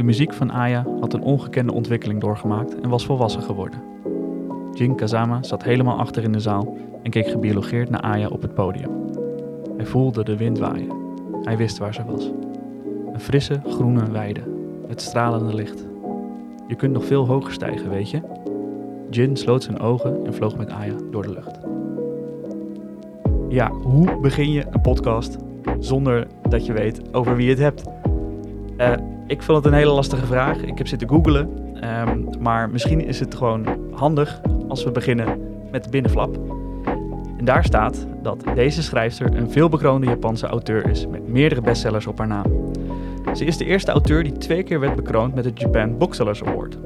De muziek van Aya had een ongekende ontwikkeling doorgemaakt en was volwassen geworden. Jin Kazama zat helemaal achter in de zaal en keek gebiologeerd naar Aya op het podium. Hij voelde de wind waaien. Hij wist waar ze was. Een frisse, groene weide, met stralende licht. Je kunt nog veel hoger stijgen, weet je? Jin sloot zijn ogen en vloog met Aya door de lucht. Ja, hoe begin je een podcast zonder dat je weet over wie je het hebt? Uh, ik vond het een hele lastige vraag. Ik heb zitten googlen. Um, maar misschien is het gewoon handig als we beginnen met de binnenflap. En daar staat dat deze schrijfster een veelbekroonde Japanse auteur is met meerdere bestsellers op haar naam. Ze is de eerste auteur die twee keer werd bekroond met het Japan Booksellers Award.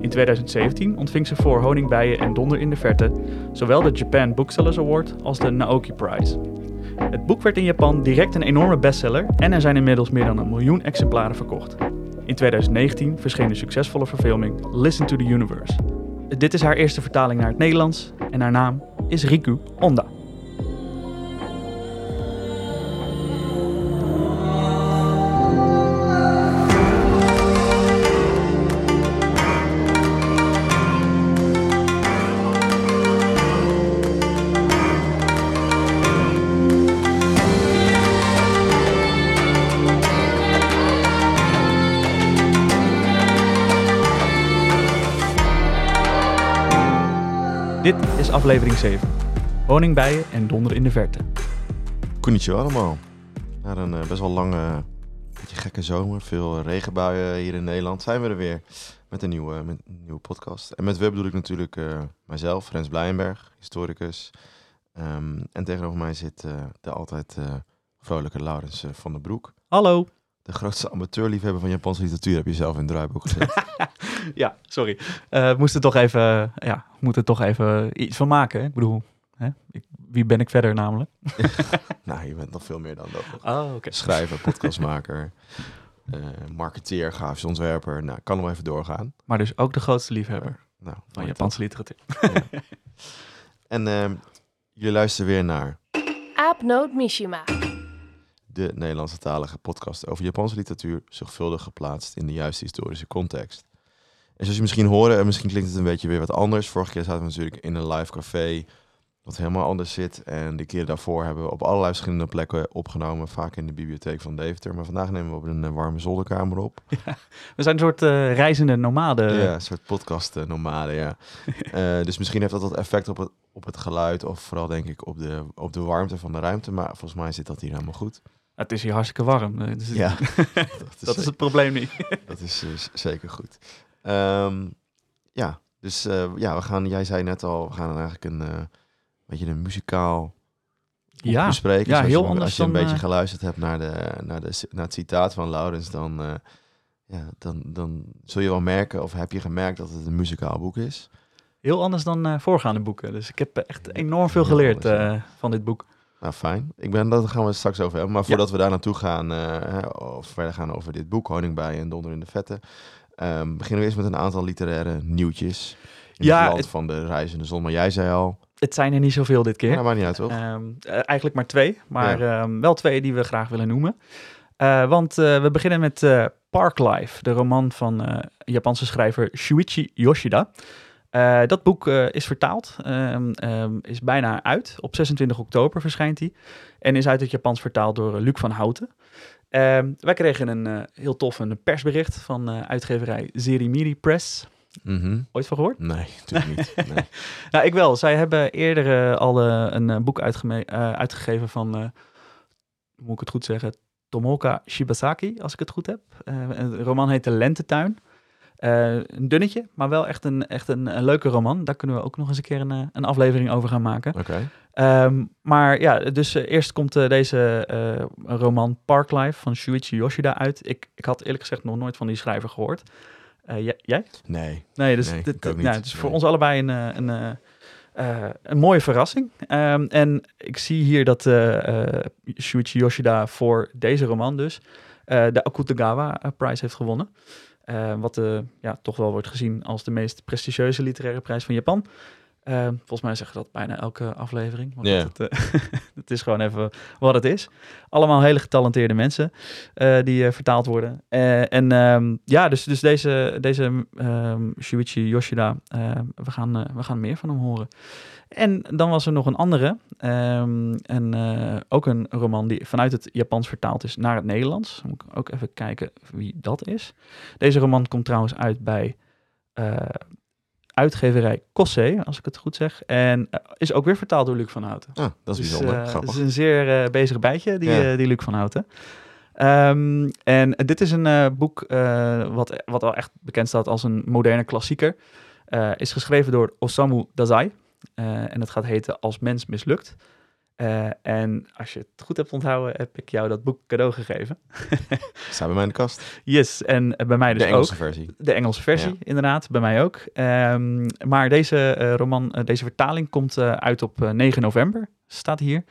In 2017 ontving ze voor Honingbijen en Donder in de Verte zowel de Japan Booksellers Award als de Naoki Prize. Het boek werd in Japan direct een enorme bestseller en er zijn inmiddels meer dan een miljoen exemplaren verkocht. In 2019 verscheen de succesvolle verfilming Listen to the Universe. Dit is haar eerste vertaling naar het Nederlands en haar naam is Riku Onda. Aflevering 7. Honingbijen en donder in de verte. Konnichiwa allemaal. Na een uh, best wel lange, beetje gekke zomer, veel regenbuien hier in Nederland, zijn we er weer met een nieuwe, met een nieuwe podcast. En met we bedoel ik natuurlijk uh, mijzelf, Rens Blijenberg, historicus. Um, en tegenover mij zit uh, de altijd vrolijke Laurens van der Broek. Hallo. De grootste amateurliefhebber van Japanse literatuur heb je zelf in het draaiboek gezet. ja, sorry. Uh, moest er toch even, ja, moet er toch even iets van maken. Hè? Ik bedoel, hè? Ik, wie ben ik verder namelijk? nou, je bent nog veel meer dan dat. Oh, okay. Schrijver, podcastmaker, uh, marketeer, grafisch ontwerper. Nou, kan nog even doorgaan. Maar dus ook de grootste liefhebber uh, nou, van Japanse literatuur. ja. En uh, jullie luisteren weer naar... Aapnoot Mishima de Nederlandse talige podcast over Japanse literatuur, zorgvuldig geplaatst in de juiste historische context. En zoals je misschien horen, en misschien klinkt het een beetje weer wat anders. Vorige keer zaten we natuurlijk in een live café, wat helemaal anders zit. En de keer daarvoor hebben we op allerlei verschillende plekken opgenomen, vaak in de bibliotheek van Deventer. Maar vandaag nemen we op een warme zolderkamer op. Ja, we zijn een soort uh, reizende nomaden. Ja, een soort podcast uh, nomaden, ja. uh, dus misschien heeft dat wat effect op het, op het geluid, of vooral denk ik op de, op de warmte van de ruimte. Maar volgens mij zit dat hier helemaal goed. Het is hier hartstikke warm. Dus ja, dat, is, dat is, het probleem niet. dat is uh, zeker goed. Um, ja, dus uh, ja, we gaan, jij zei net al, we gaan eigenlijk een uh, beetje een muzikaal ja, bespreken. Ja, dus heel je, anders Als je dan, een beetje geluisterd hebt naar, de, naar, de, naar het citaat van Laurens, dan, ja, dan, dan zul je wel merken, of heb je gemerkt dat het een muzikaal boek is. Heel anders dan voorgaande boeken. Dus ik heb echt enorm veel geleerd van dit boek. Nou, fijn. Ik ben, dat gaan we het straks over hebben. Maar voordat ja. we daar naartoe gaan, uh, of verder gaan over dit boek, Honingbijen en Donder in de Vette, um, beginnen we eerst met een aantal literaire nieuwtjes. In ja, het land het, van de reizende zon. Maar jij zei al... Het zijn er niet zoveel dit keer. Ja, maakt niet uit, toch? Um, uh, eigenlijk maar twee, maar ja. um, wel twee die we graag willen noemen. Uh, want we beginnen met Park Life, de roman van Japanse schrijver Shuichi Yoshida. Uh, dat boek uh, is vertaald, um, um, is bijna uit. Op 26 oktober verschijnt hij. En is uit het Japans vertaald door uh, Luc van Houten. Um, wij kregen een heel tof een persbericht van uitgeverij Zerimiri Press. Mm -hmm. Ooit van gehoord? Nee, natuurlijk niet. Nee. nou, ik wel. Zij hebben eerder al een boek uitgegeven van, hoe moet ik het goed zeggen, Tomoka Shibasaki, als ik het goed heb. de roman heet De Lentetuin. Uh, een dunnetje, maar wel echt een, echt een, een, leuke roman. Daar kunnen we ook nog eens een keer een, een aflevering over gaan maken. Okay. Um, maar ja, dus uh, eerst komt uh, deze roman Parklife van Shuichi Yoshida uit. Ik, ik had eerlijk gezegd nog nooit van die schrijver gehoord. jij? Nee. Nee, dus nee, dit, dit, nou, het is voor ons allebei een, een, een mooie verrassing. Um, en ik zie hier dat Shuichi Yoshida voor deze roman dus de Akutagawa Prize heeft gewonnen. Uh, wat uh, ja, toch wel wordt gezien als de meest prestigieuze literaire prijs van Japan. Eh, volgens mij zeggen dat bijna elke aflevering. Goed, het, het is gewoon even wat het is. Allemaal hele getalenteerde mensen eh, die eh, vertaald worden. Eh, en ehm, ja, dus, dus deze, deze ehm Shuichi Yoshida, we, gaan, we gaan meer van hem horen. En dan was er nog een andere. ehm, en ook een roman die vanuit het Japans vertaald is naar het Nederlands. Dan moet ik ook even kijken wie dat is. Deze roman komt trouwens uit bij uitgeverij Cossé, als ik het goed zeg. En eh, is ook weer vertaald door Luc van Houten. Ah, dat is Dus, bijzonder. eh, Grappig. Het is een zeer eh, bezig bijtje, die, Ja. die Luc van Houten. Ehm, en dit is een boek wat, wat al echt bekend staat als een moderne klassieker. Is geschreven door Osamu Dazai. En het gaat heten Als mens mislukt. Eh, en als je het goed hebt onthouden, heb ik jou dat boek cadeau gegeven. Staat bij mij in de kast. Yes, en bij mij dus de Engelse ook. versie. De Engelse versie, Ja. inderdaad, bij mij ook. Ehm, maar deze eh, roman, eh, deze vertaling komt uit op eh, 9 november, staat hier.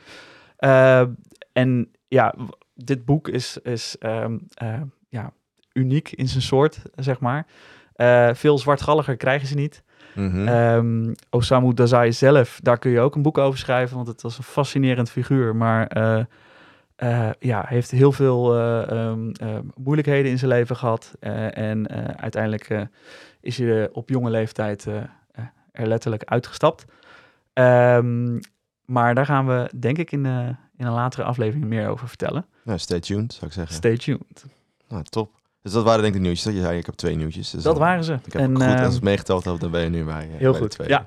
Eh, en ja, dit boek is, is ehm, eh, ja, uniek in zijn soort, zeg maar. Veel zwartgalliger krijgen ze niet. Mhm. Ehm, Osamu Dazai zelf, daar kun je ook een boek over schrijven, want het was een fascinerend figuur. Maar eh, ja, hij heeft heel veel eh, ehm, eh, moeilijkheden in zijn leven gehad. eh, en uiteindelijk is hij op jonge leeftijd er letterlijk uitgestapt. Ehm, maar daar gaan we, denk ik, in, in een latere aflevering meer over vertellen. nou, stay tuned, zou ik zeggen. Stay tuned. Nou, top. Dus dat waren denk ik de nieuwtjes. Je zei, ik heb twee nieuwtjes. Dus Dat waren ze. Ik heb En, goed, ehm, als ik het meegeteld heb, dan ben je nu bij, eh, heel bij goed. Ja,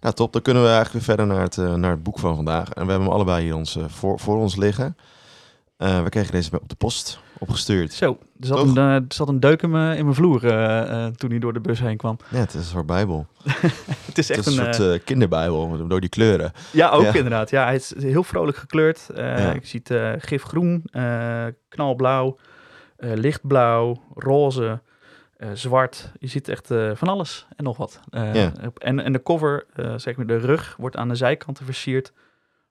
Nou, top. Dan kunnen we eigenlijk weer verder naar het, eh, naar het boek van vandaag. En we hebben hem allebei hier ons, eh, voor, voor ons liggen. We kregen deze op de post opgestuurd. zo. Er zat, Toch? een, er zat een deuk in mijn, in mijn vloer toen hij door de bus heen kwam. Ja, het is een soort bijbel. Het is Het echt is een een... soort kinderbijbel, door die kleuren. Ja, ook Ja. inderdaad. Ja, hij is heel vrolijk gekleurd. Ja. Ik zie het gifgroen, knalblauw, lichtblauw, roze, eh, zwart. Je ziet echt eh, van alles en nog wat. Eh, Ja. en, en de cover, eh, zeg maar de rug, wordt aan de zijkanten versierd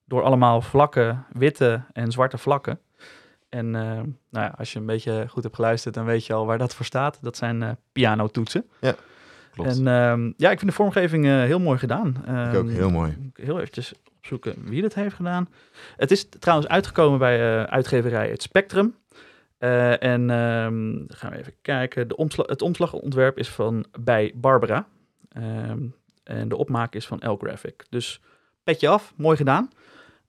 door allemaal vlakke, witte en zwarte vlakken. En eh, nou ja, als je een beetje goed hebt geluisterd, dan weet je al waar dat voor staat. Dat zijn eh pianotoetsen. Klopt. En ehm, ja, ik vind de vormgeving eh, heel mooi gedaan. ik ook, Ehm, heel mooi. heel eventjes opzoeken wie dit heeft gedaan. Het is trouwens uitgekomen bij eh, uitgeverij Het Spectrum. Eh, en ehm, gaan we even kijken. De omsla- het omslagontwerp is van bij Barbara. Ehm, en de opmaak is van L Graphic. Dus petje af, mooi gedaan.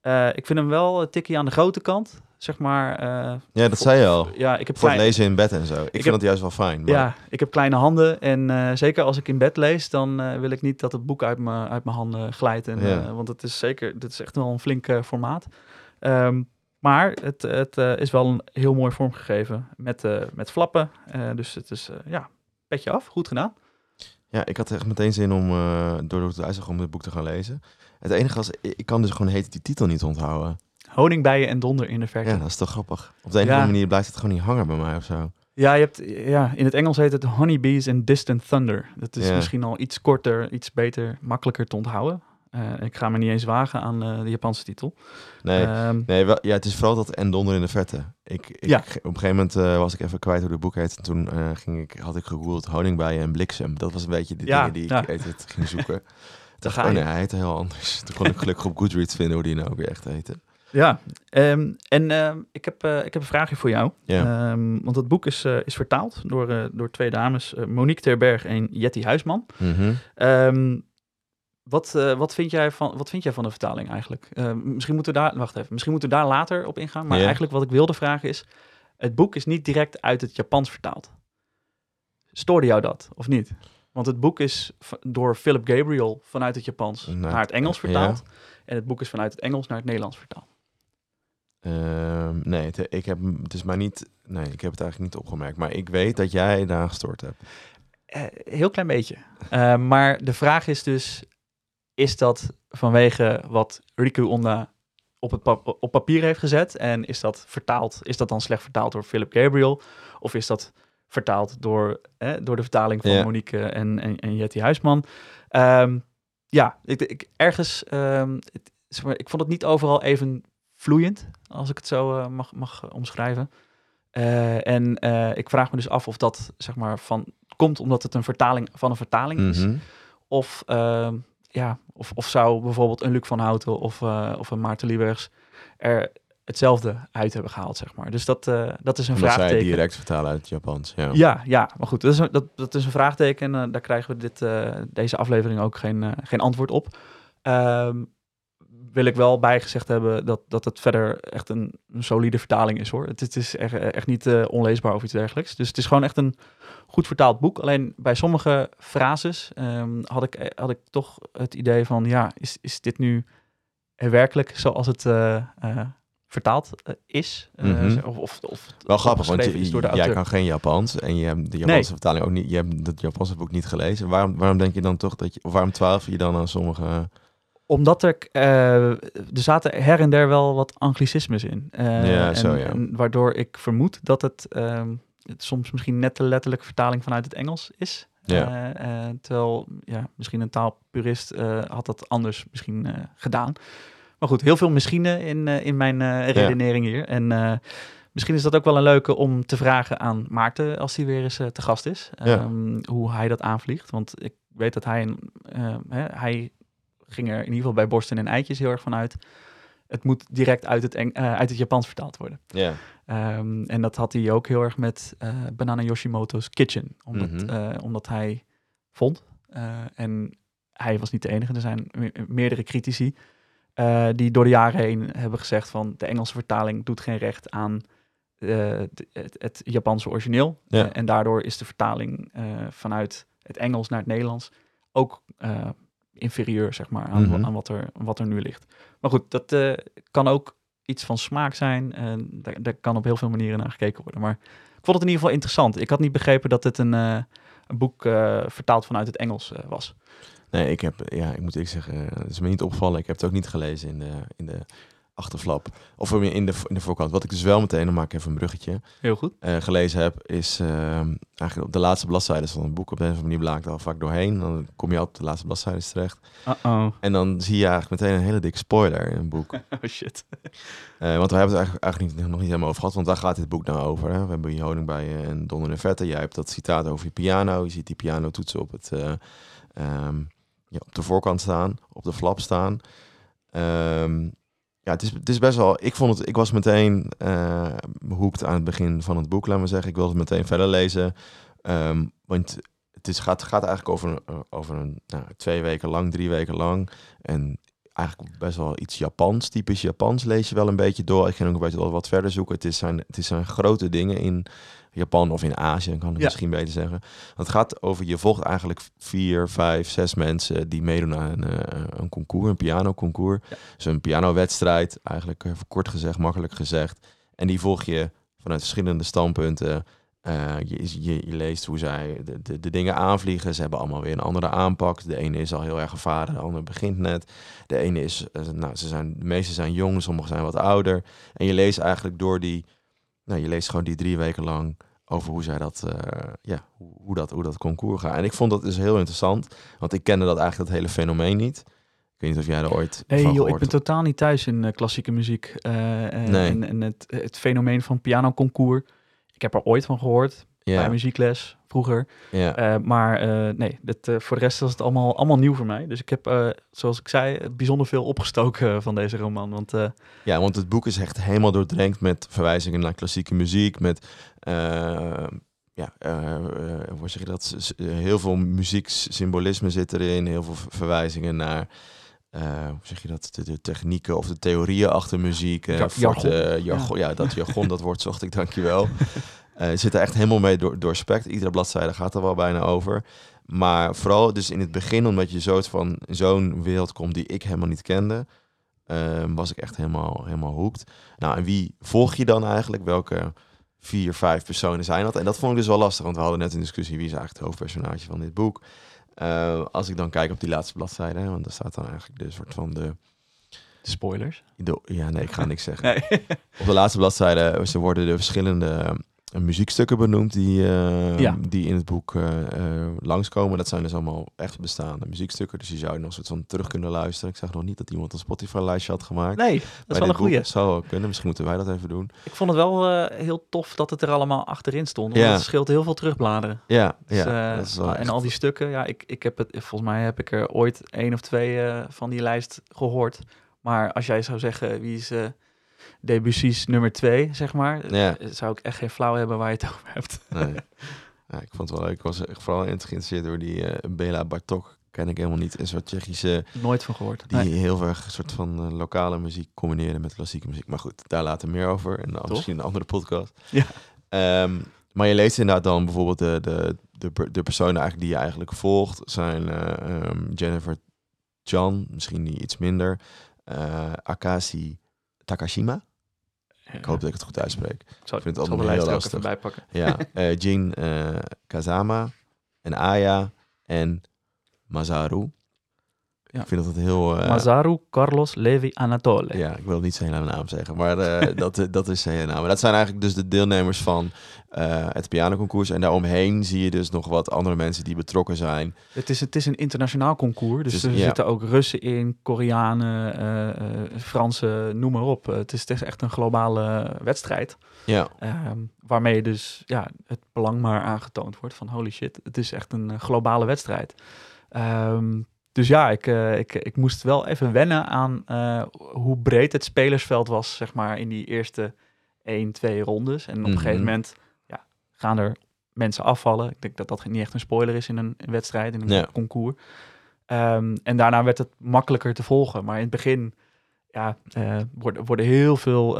Eh, ik vind hem wel een tikje aan de grote kant. Zeg maar. eh, Ja, dat zei je al. Ja, ik heb Voor het lezen in bed en zo. Ik, vind heb- het juist wel fijn. Maar ja, ik heb kleine handen en zeker als ik in bed lees, dan wil ik niet dat het boek uit mijn uit mijn handen glijdt. En, Ja. want het is zeker, dit is echt wel een flink formaat. Ehm, maar het, het eh, is wel een heel mooi vormgegeven met, eh, met flappen. Eh, dus het is, ja, petje af, goed gedaan. Ja, ik had echt meteen zin om, door het uitzag om het boek te gaan lezen. Het enige was, ik kan dus gewoon heet die titel niet onthouden. Honingbijen en donder in de verte. Ja, Ja, dat is toch grappig. Op de een of Ja. andere manier blijft het gewoon niet hangen bij mij of zo. je hebt, ja, in het Engels heet het Honeybees and Distant Thunder. Dat is Ja. misschien al iets korter, iets beter, makkelijker te onthouden. Eh, ik ga me niet eens wagen aan eh, de Japanse titel. Nee, Ehm, nee wel, ja, het is vooral dat en donder in de verte. Ik, ik, Ja. Op een gegeven moment eh, was ik even kwijt hoe het boek heet. En toen ging ik, had ik gegoogeld honingbijen en bliksem. Dat was een beetje de Ja, dingen die ik het ging zoeken. Toen ga oh nee, hij heette heel anders. Toen kon ik gelukkig op Goodreads vinden hoe die nou ook weer echt heette. Ja, ehm, en ehm, ik, heb, ik heb een vraagje voor jou. Want het boek is, is vertaald door, door twee dames, Monique Terberg en Jetty Huisman. Ehm, wat, eh, wat, vind jij van, wat vind jij van de vertaling eigenlijk? Ehm, misschien moeten we daar, wacht even, misschien moeten we daar later op ingaan. Maar Ja. eigenlijk wat ik wilde vragen is, het boek is niet direct uit het Japans vertaald. Stoorde jou dat, of niet? Want het boek is door Philip Gabriel vanuit het Japans Nou, naar het Engels ja. vertaald. En het boek is vanuit het Engels naar het Nederlands vertaald. Ehm, nee, het, ik heb, het is maar niet... Nee, ik heb het eigenlijk niet opgemerkt. Maar ik weet dat jij daar gestoord hebt. Eh, heel klein beetje. Eh, maar de vraag is dus, is dat vanwege wat Riku Onda op, het pap- op papier heeft gezet? En is dat vertaald, is dat dan slecht vertaald door Philip Gabriel? Of is dat vertaald door, eh, door de vertaling van. Monique en, en, en Jetty Huisman? Ehm, ja, ik, ik, ergens, ehm, het, zeg maar, ik vond het niet overal even vloeiend, als ik het zo eh, mag, mag omschrijven. Eh, en eh, ik vraag me dus af of dat zeg maar van komt omdat het een vertaling van een vertaling is. Mhm. Of ehm, ja, of, of zou bijvoorbeeld een Luc van Houten of, eh, of een Maarten Liebergs er hetzelfde uit hebben gehaald, zeg maar. Dus dat, eh, dat is een Omdat zij vraagteken. direct vertalen uit het Japans. Ja. Ja, ja, maar goed, dat is een, dat, dat is een vraagteken. en eh, daar krijgen we dit, deze aflevering ook geen, geen antwoord op. Ehm, wil ik wel bijgezegd hebben dat, dat het verder echt een, een solide vertaling is hoor. Het, het is echt, echt niet eh, onleesbaar of iets dergelijks. Dus het is gewoon echt een goed vertaald boek. Alleen bij sommige frases ehm, had, ik, had ik toch het idee van, ja, is, is dit nu werkelijk zoals het eh, eh, vertaald is? Mhm. of, of, of Wel grappig, want je, jij auteur. kan geen Japans en je hebt de Japanse vertaling ook niet. Je hebt het Japanse boek niet gelezen. Waarom, waarom denk je dan toch dat je, of waarom twijfel je dan aan sommige? Omdat er, eh, er zaten her en der wel wat anglicismes in. Eh, Ja, en, zo, ja. en waardoor ik vermoed dat het, ehm, het soms misschien net de letterlijke vertaling vanuit het Engels is. Ja. Eh, terwijl, ja, misschien een taalpurist had dat anders misschien gedaan. Maar goed, heel veel misschien in, in mijn redenering hier. En misschien is dat ook wel een leuke om te vragen aan Maarten als hij weer eens te gast is. Ehm, Hoe hij dat aanvliegt. Want ik weet dat hij, een, hij ging er in ieder geval bij borsten en eitjes heel erg van uit. Het moet direct uit het, Eng- eh, uit het Japans vertaald worden. Ja. Ehm, en dat had hij ook heel erg met eh, Banana Yoshimoto's Kitchen. Omdat, Mhm. eh, omdat hij vond, en hij was niet de enige, er zijn me- meerdere critici die door de jaren heen hebben gezegd van de Engelse vertaling doet geen recht aan het, het Japanse origineel. Ja. En daardoor is de vertaling vanuit het Engels naar het Nederlands ook inferieur, zeg maar, aan, Mhm. aan wat, er, wat er nu ligt. Maar goed, dat eh, kan ook iets van smaak zijn. En daar, daar kan op heel veel manieren naar gekeken worden. Maar ik vond het in ieder geval interessant. Ik had niet begrepen dat het een, eh, een boek eh, vertaald vanuit het Engels was. Nee, ik heb, ja, ik moet eerlijk zeggen, het is me niet opgevallen. Ik heb het ook niet gelezen in de, in de achterflap. Of in de, in de voorkant. Wat ik dus wel meteen, dan maak ik even een bruggetje, Heel goed. eh, gelezen heb, is ehm, eigenlijk op de laatste bladzijde van het boek. Op de een of andere manier bla ik er al vaak doorheen. Dan kom je op de laatste bladzijde terecht. Uh-oh. En dan zie je eigenlijk meteen een hele dikke spoiler in een boek. Oh shit. Eh, want we hebben het eigenlijk, eigenlijk niet, nog niet helemaal over gehad, want daar gaat dit boek nou over. Hè? We hebben hier honing bij je en Don de Vette. Jij hebt dat citaat over je piano. Je ziet die pianotoetsen op, het, eh, ehm, ja, op de voorkant staan, op de flap staan. Ehm, ja, het is, het is best wel... Ik vond het... Ik was meteen behoekt aan het begin van het boek, laat maar zeggen. Ik wilde het meteen verder lezen. Ehm, want het is, gaat, gaat eigenlijk over, over een, nou, twee weken lang, drie weken lang. En eigenlijk best wel iets Japans, typisch Japans lees je wel een beetje door. Ik ging ook een beetje wat verder zoeken. Het, is zijn, het zijn grote dingen in Japan of in Azië, kan ik Ja. misschien beter zeggen. Het gaat over, je volgt eigenlijk vier, vijf, zes mensen die meedoen aan een, eh, een concours, een pianoconcours. Ja. Dus een pianowedstrijd, eigenlijk even kort gezegd, makkelijk gezegd. En die volg je vanuit verschillende standpunten. Eh, je, je, je leest hoe zij de, de, de dingen aanvliegen. Ze hebben allemaal weer een andere aanpak. De ene is al heel erg ervaren, de andere begint net. De ene is, eh, nou, ze zijn, de meeste zijn jong, sommigen zijn wat ouder. En je leest eigenlijk door die, nou, je leest gewoon die drie weken lang over hoe zij dat, eh, ja, hoe, hoe dat, hoe dat concours gaat. En ik vond dat dus heel interessant, want ik kende dat eigenlijk dat hele fenomeen niet. Ik weet niet of jij er ooit Nee, van joh, ik ben totaal niet thuis in eh, klassieke muziek. eh, eh, Nee. En, en het, het fenomeen van pianoconcours. Ik heb er ooit van gehoord, bij Ja, muziekles, vroeger. Eh, maar eh, nee, dit, eh, voor de rest was het allemaal, allemaal nieuw voor mij. Dus ik heb, zoals ik zei, bijzonder veel opgestoken van deze roman. Want Ja, want het boek is echt helemaal doordrenkt met verwijzingen naar klassieke muziek, met ja, hoe zeg je dat? Heel veel muzieksymbolisme zit erin, heel veel ver- verwijzingen naar hoe zeg je dat? De, de technieken of de theorieën achter muziek. eh, Ja- jargon. jargon ja. dat jargon, dat woord zocht ik, dankjewel. Eh het zit er echt helemaal mee door, doorspekt. Iedere bladzijde gaat er wel bijna over. Maar vooral dus in het begin, omdat je zo van zo'n wereld komt die ik helemaal niet kende, ehm, was ik echt helemaal, helemaal hoekt. Nou, en wie volg je dan eigenlijk? Welke vier, vijf personen zijn dat? En dat vond ik dus wel lastig, want we hadden net een discussie wie is eigenlijk het hoofdpersonage van dit boek. Eh, als ik dan kijk op die laatste bladzijde, hè, want daar staat dan eigenlijk de soort van de, spoilers. de ja, nee, ik ga niks zeggen. Nee. Op de laatste bladzijde, ze worden de verschillende muziekstukken benoemd die, eh, Ja. die in het boek eh, eh, langskomen. Dat zijn dus allemaal echt bestaande muziekstukken. Dus die zou je nog soort van terug kunnen luisteren. Ik zag nog niet dat iemand een Spotify-lijstje had gemaakt. Nee, dat is wel een goeie. Zou kunnen. Misschien moeten wij dat even doen. Ik vond het wel heel tof dat het er allemaal achterin stond. Want Ja. het scheelt heel veel terugbladeren. Ja, Dus, ja. dat is wel en echt- al die stukken, ja, ik, ik heb het, volgens mij heb ik er ooit één of twee van die lijst gehoord. Maar als jij zou zeggen, wie is Debussy's nummer twee, zeg maar, Ja. zou ik echt geen flauw hebben waar je het over hebt. Nee. ja, ik vond het wel leuk. Ik was vooral geïnteresseerd door die eh, Bela Bartok. Ken ik helemaal niet. Een soort Tsjechische Nooit van gehoord. die Nee. heel erg een soort van eh, lokale muziek combineerde met klassieke muziek. Maar goed, daar later meer over. En dan misschien een andere podcast. Ja. Ehm, maar je leest inderdaad dan bijvoorbeeld de, de, de, de personen eigenlijk die je eigenlijk volgt. Zijn eh, ehm, Jennifer Chan, misschien niet iets minder. eh Akashi Takashima. Ik hoop dat ik het goed uitspreek. Ik zal, vind het allemaal heel even lastig. bij pakken. Ja, eh Jin eh, Kazama en Aya en Mazaru. Ja. Ik vind dat het heel... eh, Mazaru Carlos Levi Anatole. ja, ik wil niet zijn hele naam zeggen, maar eh, dat, eh, dat is zijn hele naam. Maar dat zijn eigenlijk dus de deelnemers van eh, het pianoconcours. En daaromheen zie je dus nog wat andere mensen die betrokken zijn. Het, is, het is een internationaal concours, dus, er ja. zitten ook Russen in, Koreanen, Fransen, noem maar op. Het, is, het is echt een globale wedstrijd. Ja, Ehm, waarmee dus ja, het belang maar aangetoond wordt van holy shit, het is echt een globale wedstrijd. Ehm, dus ja, ik, eh, ik, ik moest wel even wennen aan eh, hoe breed het spelersveld was, zeg maar, in die eerste 1, 2 rondes. En op een Mhm. gegeven moment ja, gaan er mensen afvallen. Ik denk dat dat niet echt een spoiler is in een, een wedstrijd, in een Ja. concours. Ehm, en daarna werd het makkelijker te volgen. Maar in het begin ja, eh, worden, worden heel veel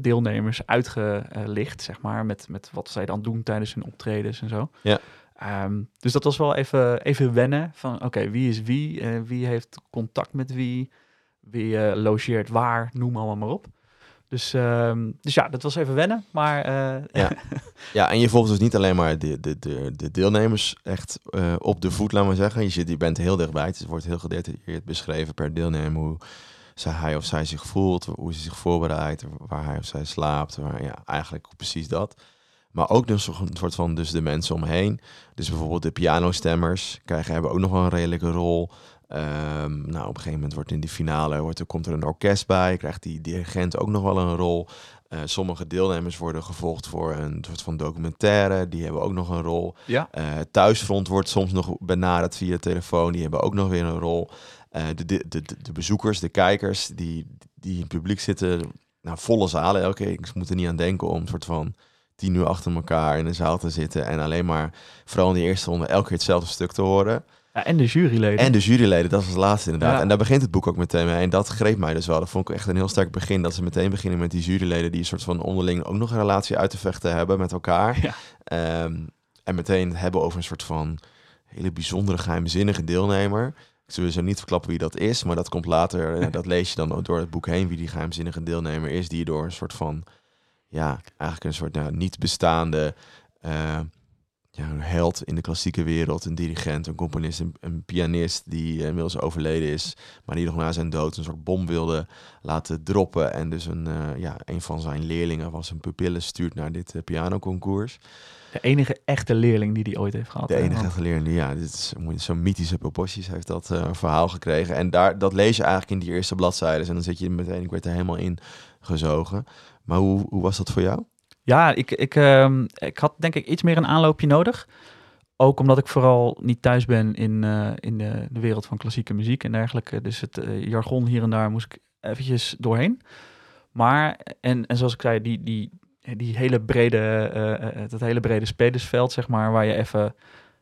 deelnemers uitgelicht, zeg maar, met, met wat zij dan doen tijdens hun optredens en zo. Ja. Ehm, dus dat was wel even, even wennen van, oké, wie is wie? eh, wie heeft contact met wie? Wie eh, logeert waar? Noem allemaal maar op. Dus, ehm, dus ja, dat was even wennen, maar eh, Ja. ja, en je volgt dus niet alleen maar de, de, de, de deelnemers echt op de voet, laten we zeggen. Je, zit, je bent heel dichtbij. Het wordt heel gedetailleerd beschreven per deelnemer hoe hij of zij zich voelt, hoe ze zich voorbereidt, waar hij of zij slaapt. Waar, ja, eigenlijk precies dat. Maar ook dus een soort van dus de mensen omheen. Dus bijvoorbeeld de pianostemmers krijgen, hebben ook nog wel een redelijke rol. Ehm, nou, op een gegeven moment wordt in de finale wordt er, komt er een orkest bij, krijgt die dirigent ook nog wel een rol. Eh, sommige deelnemers worden gevolgd voor een soort van documentaire, die hebben ook nog een rol. ja, Eh, thuisfront wordt soms nog benaderd via telefoon, die hebben ook nog weer een rol. Eh, de, de, de, de bezoekers, de kijkers, die, die in het publiek zitten, nou, volle zalen elke keer. Ik moet er niet aan denken om een soort van tien uur achter elkaar in een zaal te zitten en alleen maar, vooral in die eerste ronde, elke keer hetzelfde stuk te horen. ja, en de juryleden. En de juryleden, dat was het laatste inderdaad. Ja. En daar begint het boek ook meteen mee. En dat greep mij dus wel. Dat vond ik echt een heel sterk begin. Dat ze meteen beginnen met die juryleden die een soort van onderling ook nog een relatie uit te vechten hebben met elkaar. Ja. Ehm, en meteen het hebben over een soort van hele bijzondere, geheimzinnige deelnemer. Ik zal zo niet verklappen wie dat is, maar dat komt later. eh, dat lees je dan ook door het boek heen, wie die geheimzinnige deelnemer is. Die door een soort van, ja, eigenlijk een soort nou, niet bestaande eh, ja, een held in de klassieke wereld. Een dirigent, een componist, een, een pianist die eh, inmiddels overleden is. Maar die nog na zijn dood een soort bom wilde laten droppen. En dus een, eh, ja, een van zijn leerlingen was een pupillen stuurt naar dit uh, pianoconcours. De enige echte leerling die hij ooit heeft gehad. De enige want- echte leerling, ja, dit is zo'n mythische proporties heeft dat verhaal gekregen. En daar, dat lees je eigenlijk in die eerste bladzijden. En dan zit je meteen, ik werd er helemaal in gezogen. Maar hoe, hoe was dat voor jou? Ja, ik, ik, ehm, ik had denk ik iets meer een aanloopje nodig. Ook omdat ik vooral niet thuis ben in, eh, in de, de wereld van klassieke muziek en dergelijke. Dus het eh, jargon hier en daar moest ik eventjes doorheen. Maar, en, en zoals ik zei, die, die, die hele brede, eh, dat hele brede spelersveld, zeg maar, waar je even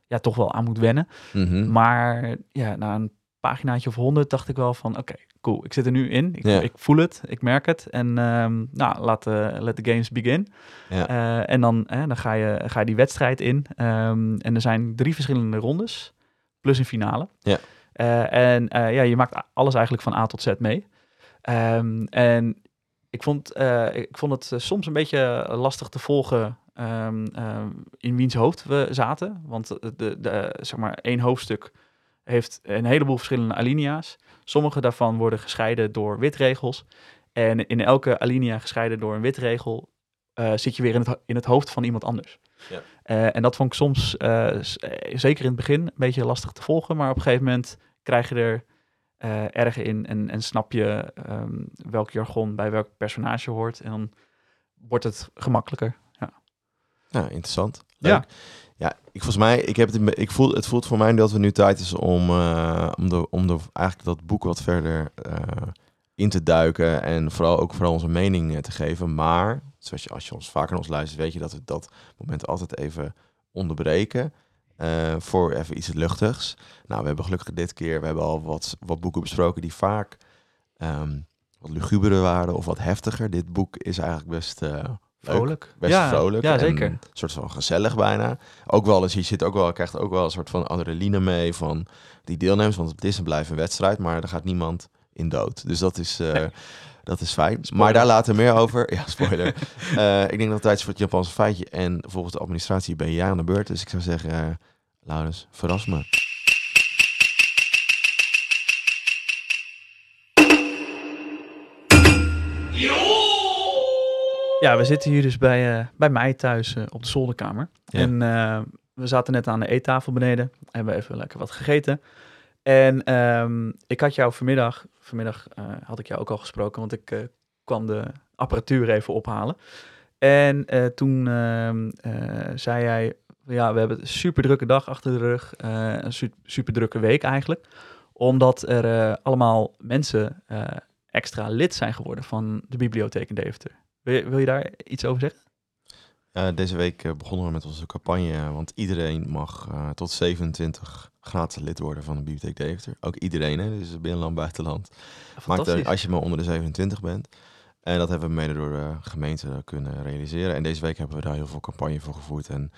ja, toch wel aan moet wennen. Mhm. Maar ja, na een paginaatje of honderd dacht ik wel van, oké, cool, ik zit er nu in. Ik, ik voel het, ik merk het. En ehm, nou, laat de let the games begin. Ja. Eh, en dan, hè, dan ga, je, ga je die wedstrijd in. Ehm, en er zijn drie verschillende rondes, plus een finale. Ja. Eh, en eh, ja, je maakt alles eigenlijk van A tot Z mee. Ehm, en ik vond, eh, ik vond het eh, soms een beetje lastig te volgen in wiens hoofd we zaten. Want de, de, de, zeg maar, één hoofdstuk heeft een heleboel verschillende alinea's. Sommige daarvan worden gescheiden door witregels. En in elke alinea gescheiden door een witregel eh, zit je weer in het, in het hoofd van iemand anders. Ja. Eh, en dat vond ik soms, eh, zeker in het begin, een beetje lastig te volgen. Maar op een gegeven moment krijg je er erg in en, en snap je ehm, welk jargon bij welk personage hoort. En dan wordt het gemakkelijker. Ja. Ja, interessant. Leuk. Ja, ik volgens mij, ik heb het, ik voel, het voelt voor mij dat we nu tijd is om, eh, om, de, om de, eigenlijk dat boek wat verder eh, in te duiken en vooral ook vooral onze mening eh, te geven. Maar, zoals je, als je ons vaker naar ons luistert, weet je dat we dat moment altijd even onderbreken. voor even iets luchtigs. Nou, we hebben gelukkig dit keer, we hebben al wat, wat boeken besproken die vaak ehm, wat luguberer waren of wat heftiger. Dit boek is eigenlijk best. Vrolijk. Best ja, vrolijk. Ja, en zeker. Een soort van gezellig bijna. Ook wel eens, je zit ook wel, krijgt ook wel een soort van adrenaline mee van die deelnemers. Want het is en blijft een wedstrijd, maar er gaat niemand in dood. Dus dat is, eh, Nee. dat is fijn. Spoiler. Maar daar later meer over. Ja, spoiler. Eh, ik denk dat het tijd is voor het Japanse feitje. En volgens de administratie ben jij aan de beurt. Dus ik zou zeggen, eh Laurens, verras me. Ja, we zitten hier dus bij, eh, bij mij thuis eh, op de zolderkamer. Ja. En eh, we zaten net aan de eettafel beneden. Hebben even lekker wat gegeten. En ehm, ik had jou vanmiddag, vanmiddag had ik jou ook al gesproken, want ik kwam de apparatuur even ophalen. En toen ehm, eh, zei jij, ja, we hebben een super drukke dag achter de rug, een su- super drukke week eigenlijk. Omdat er allemaal mensen extra lid zijn geworden van de bibliotheek in Deventer. Wil je, wil je daar iets over zeggen? Deze week eh, begonnen we met onze campagne, want iedereen mag eh, tot 27 gratis lid worden van de Bibliotheek Deventer. Ook iedereen, hè? dus binnenland, buitenland. Maakt uit als je maar onder de 27 bent. En dat hebben we mede door de gemeente kunnen realiseren. En deze week hebben we daar heel veel campagne voor gevoerd. En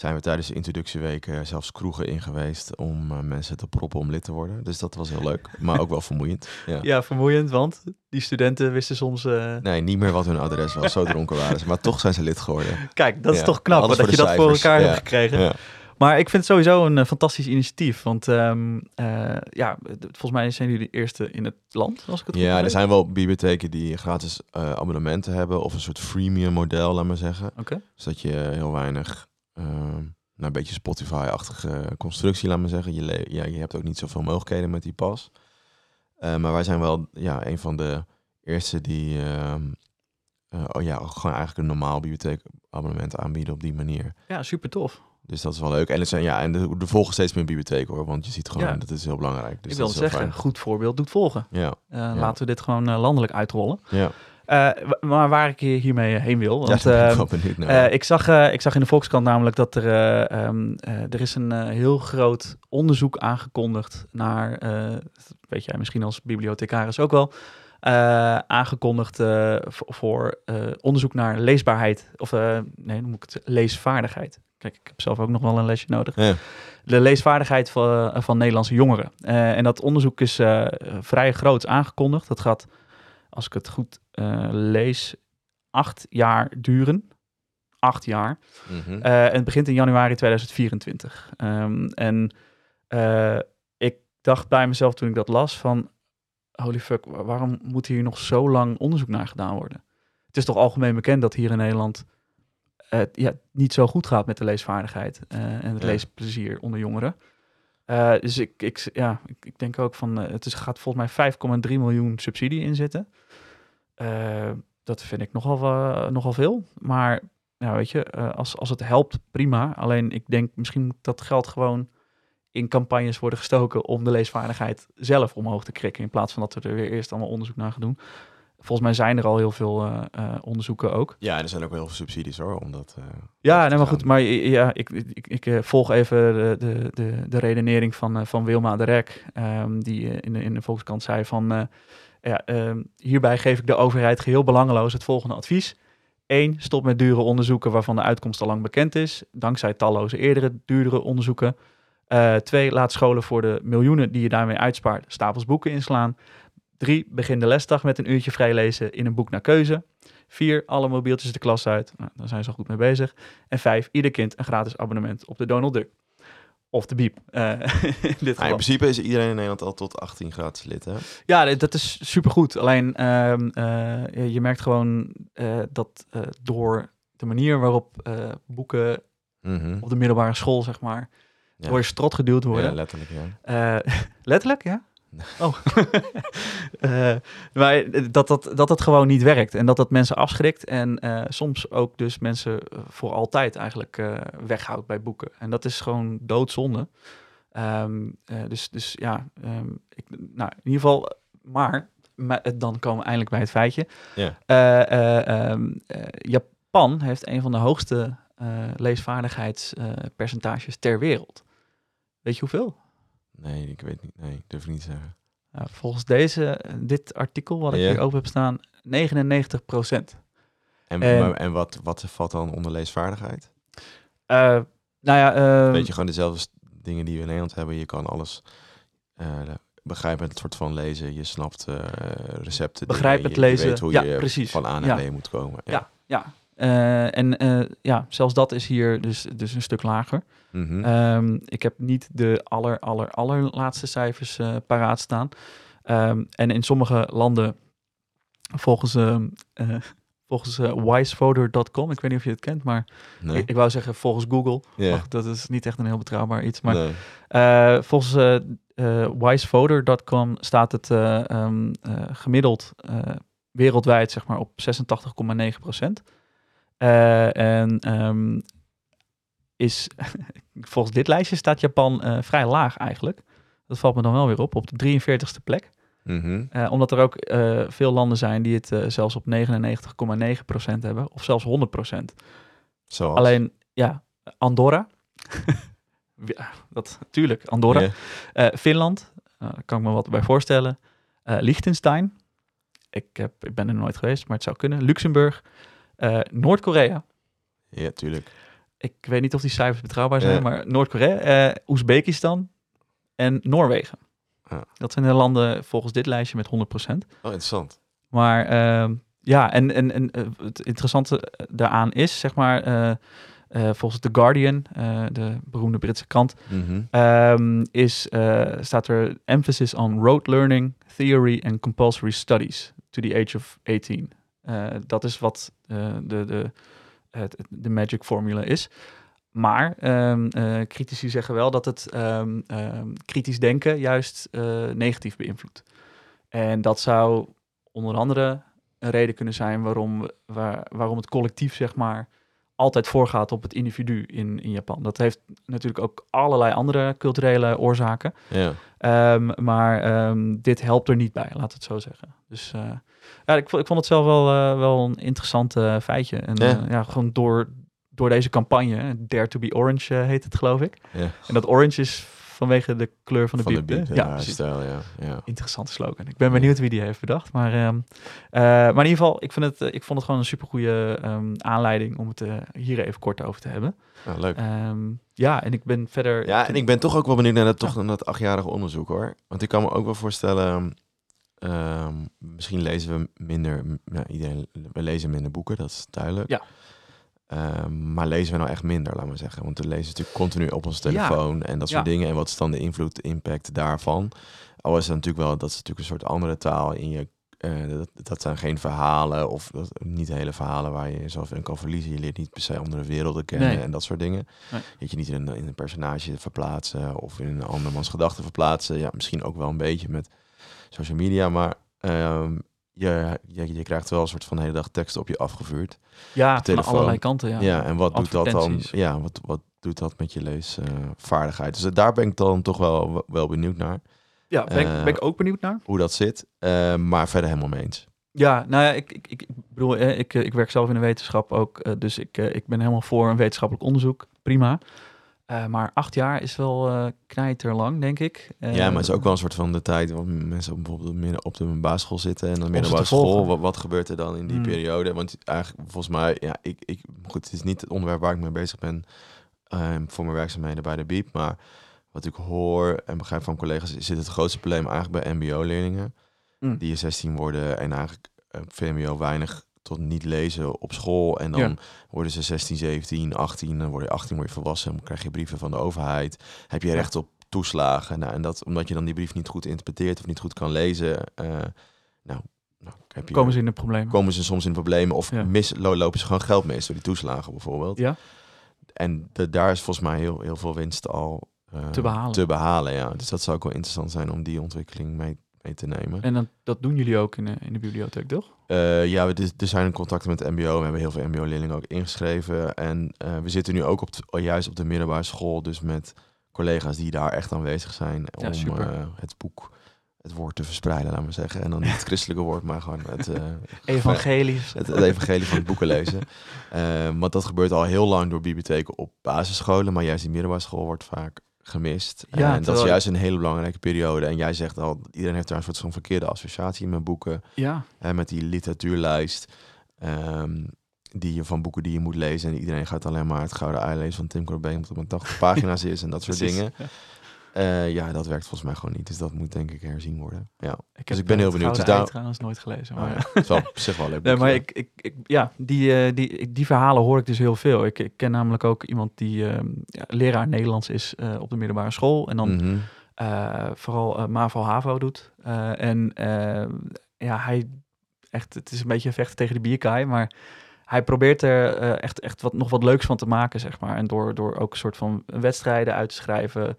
zijn we tijdens de introductieweek eh, zelfs kroegen in geweest om eh, mensen te proppen om lid te worden. Dus dat was heel leuk, maar ook wel vermoeiend. Ja. Ja, vermoeiend, want die studenten wisten soms... eh, Nee, niet meer wat hun adres was, zo dronken waren ze. Maar toch zijn ze lid geworden. Kijk, dat is Ja, toch knap dat je dat voor elkaar Ja, hebt gekregen. Maar ik vind het sowieso een fantastisch initiatief. Want ehm, eh, ja, volgens mij zijn jullie de eerste in het land, als ik het goed Ja, er zijn wel bibliotheken die gratis abonnementen hebben of een soort freemium model, laat maar zeggen. Oké. Zodat je heel weinig, nou, een beetje Spotify-achtige constructie, laat maar zeggen. Je, ja, je hebt ook niet zoveel mogelijkheden met die pas. Eh, maar wij zijn wel ja, een van de eerste die ehm, eh, oh ja, gewoon eigenlijk een normaal bibliotheekabonnement aanbieden op die manier. Ja, super tof. Dus dat is wel leuk. En, het zijn, ja, en er, volgen steeds meer bibliotheken hoor, want je ziet gewoon, Ja. dat is heel belangrijk. Dus ik wil zeggen, fijn. goed voorbeeld doet volgen. Ja, Eh, Laten we dit gewoon eh, landelijk uitrollen. ja. Eh, maar waar ik hier- hiermee heen wil... ja Want, ben ik ehm, wel benieuwd naar. Eh, ik, zag, eh, ik zag in de Volkskrant namelijk dat er, eh, ehm, eh, er is een eh, heel groot onderzoek aangekondigd naar, eh, dat weet jij misschien als bibliothecaris ook wel, eh, aangekondigd eh, voor eh, onderzoek naar leesbaarheid, of eh, nee, dan moet ik het leesvaardigheid. Kijk, ik heb zelf ook nog wel een lesje nodig. Ja. De leesvaardigheid van, van Nederlandse jongeren. Eh, en dat onderzoek is eh, vrij groot aangekondigd. Dat gaat, als ik het goed eh, lees, acht jaar duren. Acht jaar. Mhm. Eh, en het begint in januari 2024. Ehm, en eh, ik dacht bij mezelf toen ik dat las van... Holy fuck, wa- waarom moet hier nog zo lang onderzoek naar gedaan worden? Het is toch algemeen bekend dat hier in Nederland... eh, ja, niet zo goed gaat met de leesvaardigheid en het Ja. leesplezier onder jongeren. Eh, dus ik, ik, ja, ik, denk ook van... eh, het is, gaat volgens mij 5,3 miljoen subsidie in zitten. Eh, dat vind ik nogal, nogal veel. Maar ja, weet je, als, als het helpt, prima. Alleen ik denk misschien moet dat geld gewoon in campagnes worden gestoken om de leesvaardigheid zelf omhoog te krikken. In plaats van dat we er weer eerst allemaal onderzoek naar gaan doen. Volgens mij zijn er al heel veel eh, eh, onderzoeken ook. Ja, en er zijn ook wel heel veel subsidies hoor, omdat... eh, Ja, nee, maar goed. Maar ja, ik, ik, ik volg even de, de, de, de redenering van, van Wilma de Rek. ehm, die in, de, in de Volkskrant zei van... ja, ehm, hierbij geef ik de overheid geheel belangeloos het volgende advies. 1. Stop met dure onderzoeken waarvan de uitkomst al lang bekend is. Dankzij talloze eerdere duurdere onderzoeken. 2. laat scholen voor de miljoenen die je daarmee uitspaart stapels boeken inslaan. 3. Begin de lesdag met een uurtje vrijlezen in een boek naar keuze. 4. Alle mobieltjes de klas uit. Nou, daar zijn ze al goed mee bezig. En 5. Ieder kind een gratis abonnement op de Donald Duck. Of de Biep. eh, in dit Nou, in principe is iedereen in Nederland al tot 18 gratis lid, hè? Ja, dat is supergoed. Alleen ehm, eh, je- merkt gewoon eh, dat door de manier waarop boeken Mhm. op de middelbare school, zeg maar, Ja. door je strot geduwd worden. Ja, letterlijk, ja. Letterlijk, ja? Oh. Eh, maar dat dat, dat dat gewoon niet werkt. En dat dat mensen afschrikt. En eh, soms ook dus mensen eh, voor altijd eigenlijk eh, weghoudt bij boeken. En dat is gewoon doodzonde. Ehm, eh, dus, dus ja, ehm, ik, nou, in ieder geval... Maar, maar eh, dan komen we eindelijk bij het feitje. Eh, eh, ehm, eh, Japan heeft een van de hoogste eh, leesvaardigheidspercentages ter wereld. Weet je hoeveel? Nee, ik weet niet. Nee, durf ik niet te zeggen. Nou, volgens deze, dit artikel wat ik Ja. hier open heb staan, 99 procent. En, En- maar, en wat, wat valt dan onder leesvaardigheid? nou ja, eh, Weet je, gewoon dezelfde dingen die we in Nederland hebben. Je kan alles eh, begrijpen, het soort van lezen. Je snapt eh, recepten. Je- je lezen. weet hoe Ja, je precies. van A naar Ja. B moet komen. Ja. Ja. ja. Eh, en eh, ja, zelfs dat is hier dus, dus een stuk lager. Mhm. Ehm, ik heb niet de aller, aller, allerlaatste cijfers eh, paraat staan. Ehm, en in sommige landen, volgens, volgens wisevoter.com, ik weet niet of je het kent, maar nee. ik, ik wou zeggen volgens Google. Dat is niet echt een heel betrouwbaar iets. Maar Nee. Volgens wisevoter.com staat het eh, ehm, eh, gemiddeld wereldwijd zeg maar, op 86,9 procent. Eh, en ehm, is, volgens dit lijstje staat Japan eh, vrij laag eigenlijk. Dat valt me dan wel weer op, op de 43ste plek. Mhm. Eh, omdat er ook veel landen zijn die het zelfs op 99,9 procent hebben. Of zelfs 100 procent. Zoals? Alleen, ja, Andorra. ja, dat, tuurlijk, Andorra. Finland, daar kan ik me wat bij voorstellen. Liechtenstein, ik, heb, ik ben er nooit geweest, maar het zou kunnen. Luxemburg, Eh, Noord-Korea. Ja, tuurlijk. Ik weet niet of die cijfers betrouwbaar zijn, Ja. maar Noord-Korea, eh Oezbekistan en Noorwegen. Ja. Dat zijn de landen volgens dit lijstje met 100%. Oh, interessant. Maar ehm, ja, en, en, en eh, het interessante daaraan is, zeg maar, volgens The Guardian, de beroemde Britse krant, Mhm. Ehm, is, staat er emphasis on rote learning, theory and compulsory studies to the age of 18. Eh, dat is wat eh, de, de, het, de magic formula is. Maar eh, critici zeggen wel dat het ehm, ehm, kritisch denken juist negatief beïnvloedt. En dat zou onder andere een reden kunnen zijn waarom, waar, waarom het collectief, zeg maar, altijd voorgaat op het individu in, in Japan. Dat heeft natuurlijk ook allerlei andere culturele oorzaken. Ja. Maar dit helpt er niet bij, laat het zo zeggen. Dus ja, ik, vond- ik vond het zelf wel, eh, wel een interessant eh, feitje. En Ja. ja. gewoon door, door deze campagne, Dare to be Orange eh, heet het geloof ik. ja. En dat orange is vanwege de kleur van de Van biep. ja, Ja, stijl, ja. ja. Interessante slogan. Ik ben benieuwd wie die heeft bedacht. Maar, ehm, eh, maar in ieder geval, ik, vind het, eh, ik vond het gewoon een supergoeie ehm aanleiding om het eh, hier even kort over te hebben. Ja, leuk. Ehm, ja, en ik ben verder... Ja, en ik ben toch ook wel benieuwd naar dat, toch, naar dat achtjarige onderzoek hoor. Want ik kan me ook wel voorstellen, ehm, misschien lezen we minder, iedereen, we lezen minder boeken, dat is duidelijk. Ja. Ehm, maar lezen we nou echt minder, laat maar zeggen. Want we lezen natuurlijk continu op onze telefoon en dat soort Ja. dingen. En wat is dan de invloed, de impact daarvan? Al is het natuurlijk wel, dat is natuurlijk een soort andere taal in je... eh, dat, dat zijn geen verhalen of dat, niet hele verhalen waar je jezelf in kan verliezen. Je leert niet per se andere werelden kennen Nee. en dat soort dingen. Nee. Dat je niet in een, in een personage verplaatsen of in een andermans gedachten verplaatsen. Ja, misschien ook wel een beetje met social media, maar ehm, je, je, je krijgt wel een soort van hele dag teksten op je afgevuurd. ja, van allerlei kanten. Ja, Ja, en wat doet dat dan? Ja, wat, wat doet dat met je leesvaardigheid? dus daar ben ik dan toch wel, wel benieuwd naar, Ja, ben, ik, Eh, ben ik ook benieuwd naar. hoe dat zit. Eh, maar verder helemaal mee eens. Ja, nou ja, ik, ik, ik bedoel, eh, ik, ik werk zelf in de wetenschap ook, dus ik, ik ben helemaal voor een wetenschappelijk onderzoek. Prima. Eh, maar acht jaar is wel eh knijter lang, denk ik. Ja, maar het is ook wel een soort van de tijd waar mensen bijvoorbeeld midden op de basisschool zitten en dan middelbare school. Wat, wat gebeurt er dan in die Hmm. periode? Want eigenlijk, volgens mij, ja, ik, ik, goed, het is niet het onderwerp waar ik mee bezig ben ehm, voor mijn werkzaamheden bij de BIEB, maar wat ik hoor en begrijp van collega's, is het grootste probleem eigenlijk bij MBO-leerlingen. Mm. Die 16 worden en eigenlijk eh, VMBO weinig tot niet lezen op school. En dan Ja. worden ze 16, 17, 18, dan word je 18, word je volwassen, dan krijg je brieven van de overheid. Heb je recht op toeslagen? Nou, en dat omdat je dan die brief niet goed interpreteert of niet goed kan lezen. eh, nou, nou, heb je, Komen ze in de problemen? komen ze soms in problemen of Ja. mis, lo- lopen ze gewoon geld mis door die toeslagen bijvoorbeeld. Ja. En de, daar is volgens mij heel, heel veel winst al eh, Te behalen. te behalen, ja. Dus dat zou ook wel interessant zijn om die ontwikkeling mee, mee te nemen. En dan, dat doen jullie ook in de, in de bibliotheek, toch? Eh, ja, we, er- zijn contacten met het mbo. We hebben heel veel mbo-leerlingen ook ingeschreven. En eh, we zitten nu ook op de- juist op de middelbare school, dus met collega's die daar echt aanwezig zijn Ja, om eh, het boek, het woord te verspreiden, laten we zeggen. En dan niet het christelijke woord, maar gewoon het, Evangelisch. het, het evangelie van het boeken lezen. Want dat gebeurt al heel lang door bibliotheken op basisscholen, maar juist die middelbare school wordt vaak gemist. Ja, en dat is juist een hele belangrijke periode. En jij zegt al, iedereen heeft daar een soort van verkeerde associatie met boeken. Ja, Hè, met die literatuurlijst. ehm, die je van boeken die je moet lezen. En iedereen gaat alleen maar het Gouden Ei lezen van Tim Corbijn. Omdat het maar 80 pagina's is en dat soort precies. dingen. Ja. Eh, ja, dat werkt volgens mij gewoon niet. Dus dat moet denk ik herzien worden. Ja, Ik Dus heb, ik ben heel het benieuwd. Gouden Dus Ei daar- trouwens nooit gelezen. maar Maar, ja, is wel op zich wel een leuk Nee, maar ik, ik, ik, ja, die, eh, die, die verhalen hoor ik dus heel veel. Ik, ik ken namelijk ook iemand die eh, ja, leraar Nederlands is eh, op de middelbare school. En dan eh, vooral eh, MAVO-HAVO doet. En ja, hij echt, het is een beetje vechten tegen de bierkaai, maar hij probeert er echt, echt wat, nog wat leuks van te maken, zeg maar. En door, door ook een soort van wedstrijden uit te schrijven.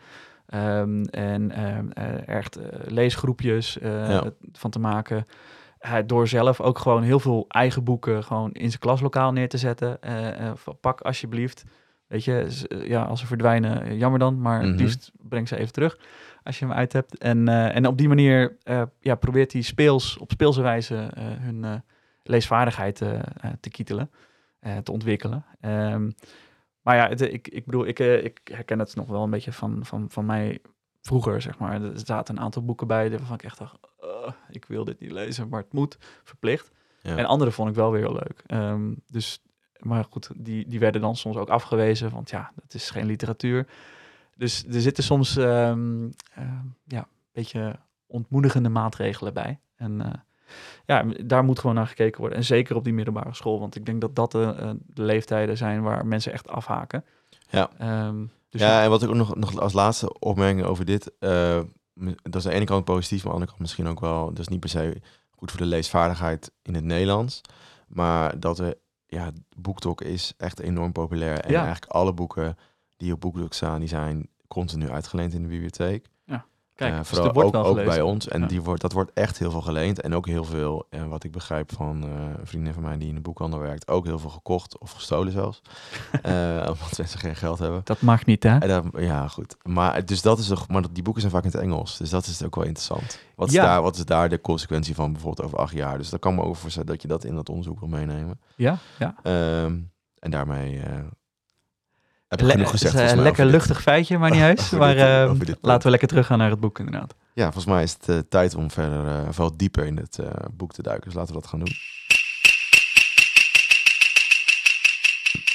Ehm, en eh, echt eh, leesgroepjes eh, Ja. van te maken. Door zelf ook gewoon heel veel eigen boeken gewoon in zijn klaslokaal neer te zetten. Pak alsjeblieft. Weet je, ja, als ze verdwijnen, jammer dan. Maar Mhm. het liefst breng ze even terug als je hem uit hebt. En, en op die manier ja, probeert hij speels, op speelse wijze hun leesvaardigheid te kietelen, te ontwikkelen. Ehm, maar ja, het, ik, ik bedoel, ik, eh, ik herken het nog wel een beetje van, van, van mij vroeger, zeg maar. Er zaten een aantal boeken bij waarvan ik echt dacht, "Ugh, ik wil dit niet lezen, maar het moet, verplicht. Ja. En andere vond ik wel weer heel leuk. Ehm, dus, maar goed, die, die werden dan soms ook afgewezen, want ja, dat is geen literatuur. Dus er zitten soms ehm, ehm, ja, een beetje ontmoedigende maatregelen bij. En eh, ja, daar moet gewoon naar gekeken worden. En zeker op die middelbare school, want ik denk dat dat de, eh, de leeftijden zijn waar mensen echt afhaken. Ja. Ehm, dus ja, en wat ik ook nog, nog als laatste opmerking over dit. eh, dat is aan de ene kant positief, maar aan de andere kant misschien ook wel. Dat is niet per se goed voor de leesvaardigheid in het Nederlands. Maar dat er, ja, BookTok is echt enorm populair. En Ja. eigenlijk alle boeken die op BookTok staan, die zijn continu uitgeleend in de bibliotheek. Kijk, Eh, dus vooral ook, wel ook gelezen. bij ons. En Ja. die wordt, dat wordt echt heel veel geleend. En ook heel veel, en wat ik begrijp van eh, een vriendin van mij die in de boekhandel werkt, ook heel veel gekocht of gestolen zelfs. Eh, omdat mensen geen geld hebben. Dat mag niet, hè? En ja, goed. Maar, dus dat is toch, maar die boeken zijn vaak in het Engels. Dus dat is ook wel interessant. Wat is, Ja. daar, wat is daar de consequentie van bijvoorbeeld over acht jaar? Dus daar kan me over voorstellen dat je dat in dat onderzoek wil meenemen. Ja, ja. Ehm, en daarmee eh heb ik genoeg gezegd. het is volgens een mij lekker dit. luchtig feitje, maar niet. Over maar eh, ehm, punt. laten we lekker teruggaan naar het boek, inderdaad. Ja, volgens mij is het eh, tijd om verder eh veel dieper in het eh, boek te duiken. Dus laten we dat gaan doen.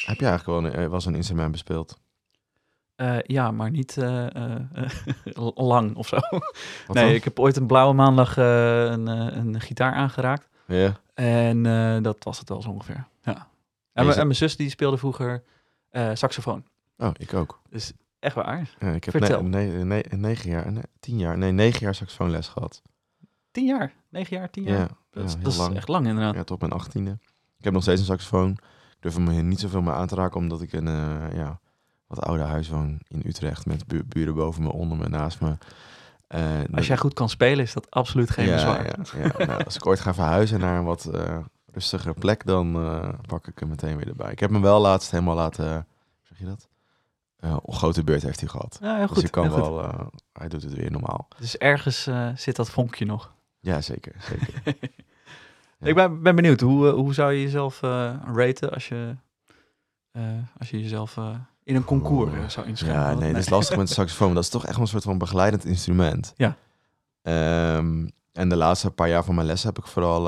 Heb je eigenlijk wel een, eh, wel zo'n instrument bespeeld? Eh, ja, maar niet eh, eh, lang of zo. Wat nee, dan? ik heb ooit een blauwe maandag eh, een, eh, een gitaar aangeraakt. Ja. En eh, dat was het wel zo ongeveer. Ja. En mijn zus die speelde vroeger eh, saxofoon. Oh, ik ook. Dus echt waar. Ja, ik heb Vertel. ne- ne- ne- negen jaar, tien jaar, nee, negen jaar saxofoonles gehad. Tien jaar, negen jaar, tien Ja, jaar. ja, dat is, dat echt lang inderdaad. Ja, tot mijn achttiende. Ik heb nog steeds een saxofoon. Ik durf hem hier niet zoveel meer aan te raken, omdat ik een eh, ja, wat oude huis woon in Utrecht. Met bu- buren boven me, onder me, naast me. Eh, Als jij goed kan spelen, is dat absoluut geen ja, bezwaar. Ja, ja. Nou, als ik ooit ga verhuizen naar een wat rustigere plek, dan eh, pak ik hem meteen weer erbij. Ik heb hem wel laatst helemaal laten, zeg je dat? Eh, een grote beurt heeft hij gehad. Ja, heel goed. dus ik kan wel, eh, hij doet het weer normaal. Dus ergens zit dat vonkje nog. Ja, zeker. zeker. Ja. Ik ben, ben benieuwd, hoe, hoe zou je jezelf raten als je, als je jezelf in een concours zou inschrijven? Ja, nee, dat is lastig met saxofoon. Dat is toch echt wel een soort van begeleidend instrument. Ja. Ehm, en de laatste paar jaar van mijn les heb ik vooral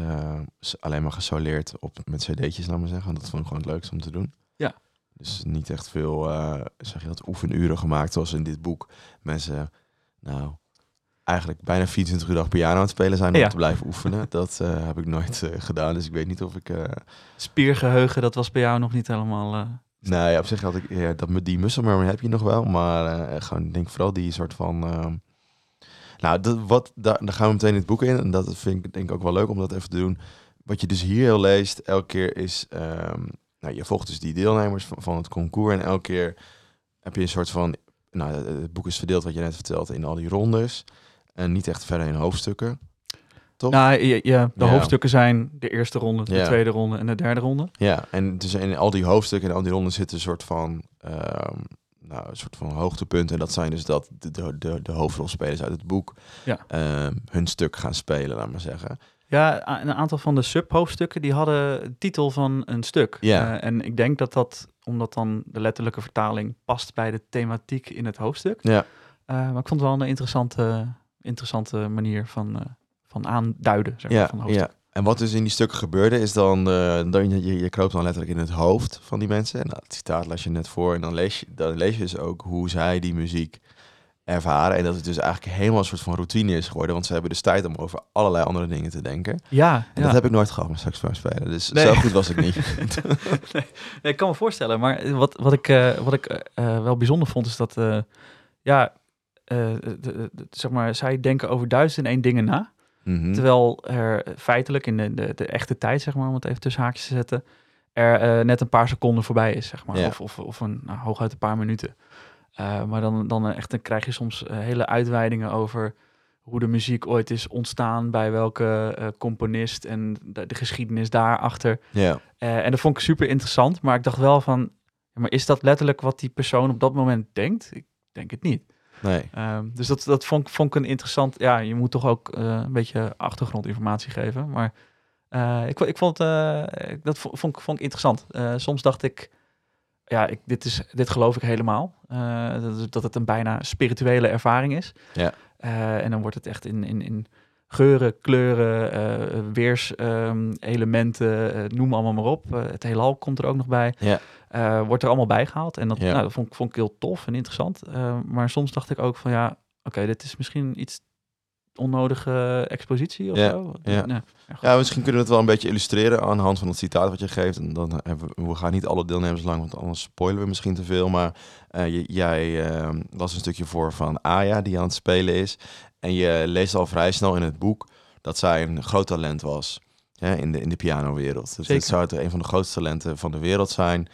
eh, s- alleen maar gesoleerd op, met cd'tjes, laat maar zeggen. Dat vond ik gewoon het leukste om te doen. Ja. Dus niet echt veel, eh, zeg je dat, oefenuren gemaakt zoals in dit boek. Mensen, nou, eigenlijk bijna 24 uur dag piano aan het spelen zijn om Ja. te blijven oefenen. Dat eh, heb ik nooit eh, gedaan, dus ik weet niet of ik... eh, Spiergeheugen, dat was bij jou nog niet helemaal... eh, Nee, op zich had ik ja, dat met die memory heb je nog wel, maar gewoon ik denk vooral die soort van. Nou, dat, wat, daar, daar gaan we meteen in het boek in. En dat vind ik denk ik ook wel leuk om dat even te doen. Wat je dus hier heel leest, elke keer is... ehm, nou, je volgt dus die deelnemers van, van het concours. En elke keer heb je een soort van... Nou, het- boek is verdeeld, wat je net vertelde, in al die rondes. En niet echt verder in hoofdstukken. Toch? Nou, ja, ja, de Ja. hoofdstukken zijn de eerste ronde, de Ja. tweede ronde en de derde ronde. Ja, en dus in al die hoofdstukken en al die ronden zitten een soort van, ehm, nou, een soort van hoogtepunten. En dat zijn dus dat de, de, de, hoofdrolspelers uit het boek Ja. ehm, hun stuk gaan spelen, laat maar zeggen. Ja, een aantal van de subhoofdstukken die hadden de titel van een stuk. Ja. Eh, en ik denk dat dat, omdat dan de letterlijke vertaling past bij de thematiek in het hoofdstuk. Ja, Eh, maar ik vond het wel een interessante, interessante manier van, eh, van aanduiden zeg maar, ja, van hoofdstuk. ja. En wat dus in die stukken gebeurde, is dan, eh, dan je, je, kroopt dan letterlijk in het hoofd van die mensen. En dat citaat las je net voor. En dan lees je, dan lees je dus ook hoe zij die muziek ervaren. En dat het dus eigenlijk helemaal een soort van routine is geworden. Want ze hebben dus tijd om over allerlei andere dingen te denken. Ja, En ja. dat heb ik nooit gehad met saxofoon spelen. Dus Nee. zo goed was ik niet. Nee, ik kan me voorstellen, maar wat, wat ik, eh, wat ik eh, wel bijzonder vond, is dat, ja, de- de- de- zeg maar, zij denken over duizend en één dingen na. Mhm. Terwijl er feitelijk in de, de, de echte tijd, zeg maar, om het even tussen haakjes te zetten, er eh, net een paar seconden voorbij is, zeg maar. Ja. Of, of, of een, nou, hooguit een paar minuten. Eh, maar dan, dan echt, dan krijg je soms eh, hele uitweidingen over hoe de muziek ooit is ontstaan, bij welke componist en de, de geschiedenis daarachter. Ja, en dat vond ik super interessant, maar ik dacht wel van, maar is dat letterlijk wat die persoon op dat moment denkt? Ik denk het niet. Nee. Ehm, dus dat, dat vond, ik- vond ik een interessant, ja, je moet toch ook eh, een beetje achtergrondinformatie geven. Maar eh, ik, ik vond, ik- dat vo- vond, ik- vond ik interessant. Soms dacht ik, ja, ik, dit, is, dit geloof ik helemaal. Dat, dat het een bijna spirituele ervaring is. Ja. En dan wordt het echt in, in, in geuren, kleuren, weerselementen, eh, noem allemaal maar op. Het heelal komt er ook nog bij. Ja. Eh, wordt er allemaal bij gehaald. En dat, Ja. nou, dat vond, ik- vond ik heel tof en interessant. Eh, maar soms dacht ik ook van ja, oké, dit is misschien iets onnodige expositie of Ja, zo. ja. Nee, ja, misschien kunnen we het wel een beetje illustreren aan de hand van het citaat wat je geeft. En dan hebben we, we gaan niet alle deelnemers lang, want anders spoilen we misschien te veel. Maar eh, jij eh, las een stukje voor van Aya, die aan het spelen is. En je leest al vrij snel in het boek dat zij een groot talent was in de, in de pianowereld. Dus dit zou het een van de grootste talenten van de wereld zijn.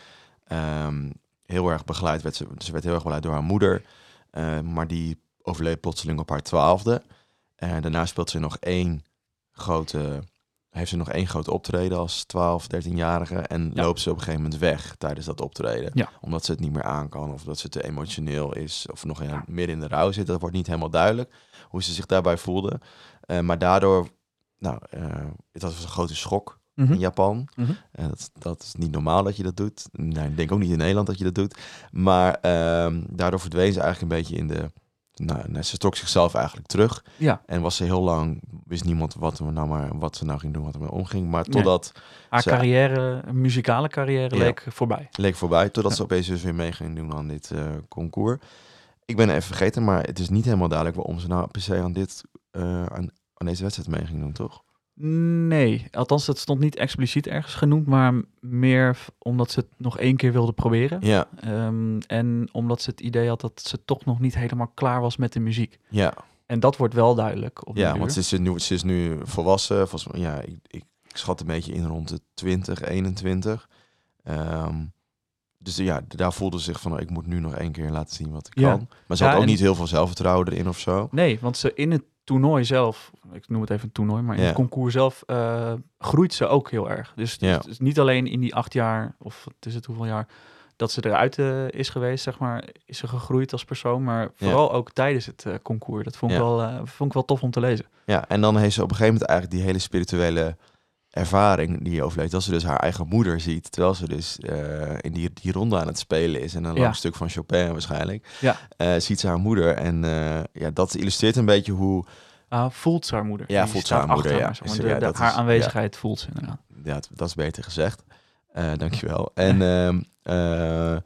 Ehm, heel erg begeleid werd ze, ze werd heel erg begeleid door haar moeder. Eh, maar die overleed plotseling op haar twaalfde. En daarna speelt ze nog één grote, heeft ze nog één groot optreden als 12, 13-jarige. En Ja. loopt ze op een gegeven moment weg tijdens dat optreden. Ja. Omdat ze het niet meer aan kan. Of dat ze te emotioneel is. Of nog in, midden in de rouw zit. Dat wordt niet helemaal duidelijk hoe ze zich daarbij voelde. Eh, maar daardoor, nou, eh, het was een grote schok Mhm. in Japan. Mhm. En dat, dat is niet normaal dat je dat doet. Nee, ik denk ook niet in Nederland dat je dat doet. Maar ehm, daardoor verdween ze eigenlijk een beetje in de... Nou, nou, ze trok zichzelf eigenlijk terug. Ja, En was ze heel lang, wist niemand wat, we nou maar, wat ze nou ging doen, wat er mee omging. Maar Nee. totdat, haar Ze- carrière, een muzikale carrière, Ja. leek voorbij. leek voorbij, totdat Ja. ze opeens dus weer mee ging doen aan dit eh, concours. Ik ben even vergeten, maar het is niet helemaal duidelijk waarom ze nou per se aan, dit, eh, aan, aan deze wedstrijd mee ging doen, toch? Nee, althans, dat stond niet expliciet ergens genoemd, maar meer omdat ze het nog één keer wilde proberen. Ja, Ehm, en omdat ze het idee had dat ze toch nog niet helemaal klaar was met de muziek. ja, En dat wordt wel duidelijk op ja want ze is, nu, ze is nu volwassen. Volgens mij, ja, ik, ik, ik schat een beetje in rond de 20, 21. Ehm, dus ja, daar voelde ze zich van, ik moet nu nog één keer laten zien wat ik Ja. kan. Maar ze Ja, had ook niet heel veel zelfvertrouwen erin of zo. Nee, want ze in het toernooi zelf, ik noem het even een toernooi, maar in het concours zelf eh, groeit ze ook heel erg. Dus het is niet alleen in die acht jaar, of wat is het hoeveel jaar, dat ze eruit eh, is geweest, zeg maar, is ze gegroeid als persoon, maar vooral ook tijdens het eh, concours. Dat vond ik, wel, vond ik wel tof om te lezen. Ja, en dan heeft ze op een gegeven moment eigenlijk die hele spirituele ervaring die je overleeft. Dat ze dus haar eigen moeder ziet, terwijl ze dus eh, in die, die ronde aan het spelen is. En een Ja. lang stuk van Chopin waarschijnlijk. Ja. Eh, ziet ze haar moeder en eh, ja, dat illustreert een beetje hoe... Ah, voelt ze haar moeder. Ja, Die voelt ze haar moeder, ja. haar, zeg maar. De- de- haar is- aanwezigheid voelt ze inderdaad. Ja, dat is beter gezegd. Dankjewel. En ehm, eh, eh,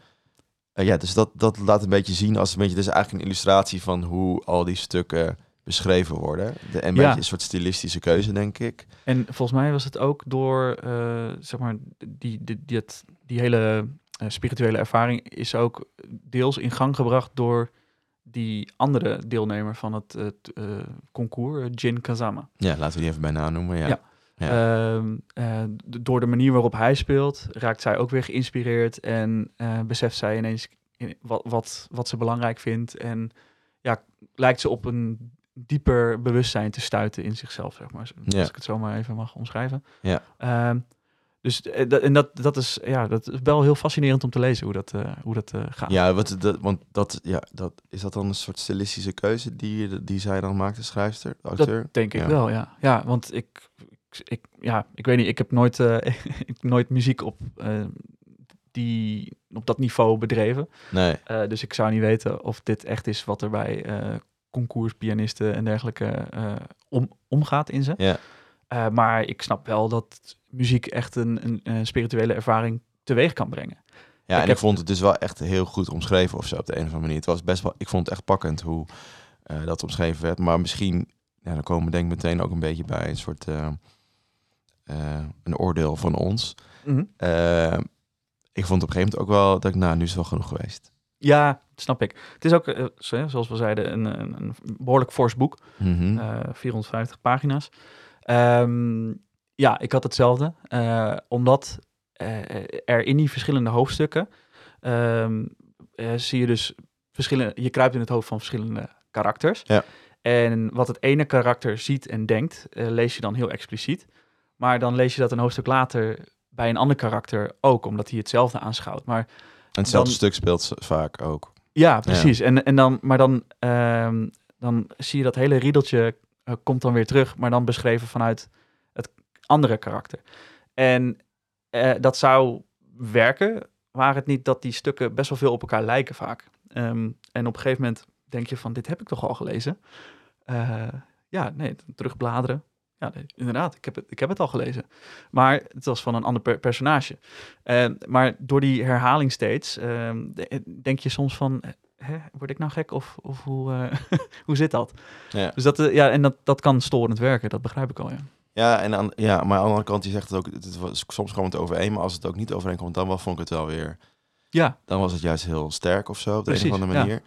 ja, dus dat, dat laat een beetje zien als een beetje... Is eigenlijk een illustratie van hoe al die stukken beschreven worden. De, en een Ja. beetje een soort stilistische keuze, denk ik. En volgens mij was het ook door, eh, zeg maar, die, die, die, het- die hele eh, spirituele ervaring is ook deels in gang gebracht door die andere deelnemer van het, eh, concours, Jin Kazama. Ja, laten we die even bij naam noemen. Ja. Ja. Ja. Ehm, eh, door de manier waarop hij speelt, raakt zij ook weer geïnspireerd en beseft zij ineens in- wat, wat, wat ze belangrijk vindt. En ja, lijkt ze op een dieper bewustzijn te stuiten in zichzelf, zeg maar. Ja. Als ik het zo maar even mag omschrijven. Ja. Ehm, dus eh, dat- en dat, dat, is, ja, dat is wel heel fascinerend om te lezen hoe dat, eh, hoe dat eh, gaat. Ja, wat, dat, want dat, ja, dat, is dat dan een soort stilistische keuze die, die zij dan maakt, de schrijfster, de acteur? Dat denk ik Ja. wel, ja. Ja, want ik, ik, ja, ik weet niet, ik heb nooit, ik nooit muziek op, die, op dat niveau bedreven. Nee, dus ik zou niet weten of dit echt is wat er bij eh concourspianisten en dergelijke eh, om, omgaat in ze. ja. Eh, maar ik snap wel dat muziek echt een, een, eh, spirituele ervaring teweeg kan brengen. Ja, Ik en heb- ik vond het dus wel echt heel goed omschreven of zo op de een of andere manier. Het was best wel, ik vond het echt pakkend hoe dat omschreven werd. Maar misschien, ja, dan komen we denk ik meteen ook een beetje bij een soort een oordeel van ons. Eh, ik vond op een gegeven moment ook wel dat ik, nou, nu is het wel genoeg geweest. Ja, dat snap ik. Het is ook, eh, zo- zoals we zeiden, een, een, een behoorlijk fors boek. Mhm. Eh, 450 pagina's. Ehm, ja, ik had hetzelfde. eh, omdat er in die verschillende hoofdstukken ehm, eh, zie je dus verschillende. Je kruipt in het hoofd van verschillende karakters. Ja. En wat het ene karakter ziet en denkt, lees je dan heel expliciet. Maar dan lees je dat een hoofdstuk later bij een ander karakter ook, omdat hij hetzelfde aanschouwt. Maar hetzelfde stuk speelt ze vaak ook. ja, precies. En, en dan, maar dan, ehm, dan zie je dat hele riedeltje eh, komt dan weer terug, maar dan beschreven vanuit het andere karakter. En eh, dat zou werken, waar het niet dat die stukken best wel veel op elkaar lijken vaak. Ehm, en op een gegeven moment denk je van, dit heb ik toch al gelezen? Eh, ja, nee, terugbladeren. Ja, inderdaad, ik heb, het, ik heb het al gelezen. Maar het was van een ander per- personage. Eh, maar door die herhaling steeds, ehm, de- denk je soms van, hè, word ik nou gek of, of hoe, eh, hoe zit dat? Ja. Dus dat, eh, ja, en dat, dat kan storend werken, dat begrijp ik al, ja. Ja, en aan, ja, maar aan de andere kant, je zegt het ook, het was, soms kwam het overeen, maar als het ook niet overeenkomt, dan wel, vond ik het wel weer, Ja, dan was het juist heel sterk of zo, op de Precies, een of andere ja. manier.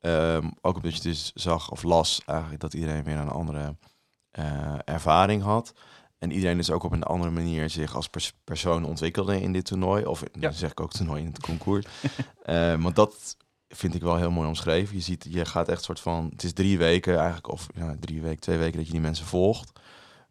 Ehm, ook omdat je dus zag of las eigenlijk dat iedereen weer een andere eh, ervaring had. En iedereen dus ook op een andere manier zich als pers- persoon ontwikkelde in dit toernooi. Of Ja. zeg ik ook toernooi in het concours. Eh, want dat vind ik wel heel mooi omschreven. Je ziet, je gaat echt soort van, het is drie weken eigenlijk, of ja, drie weken, twee weken dat je die mensen volgt.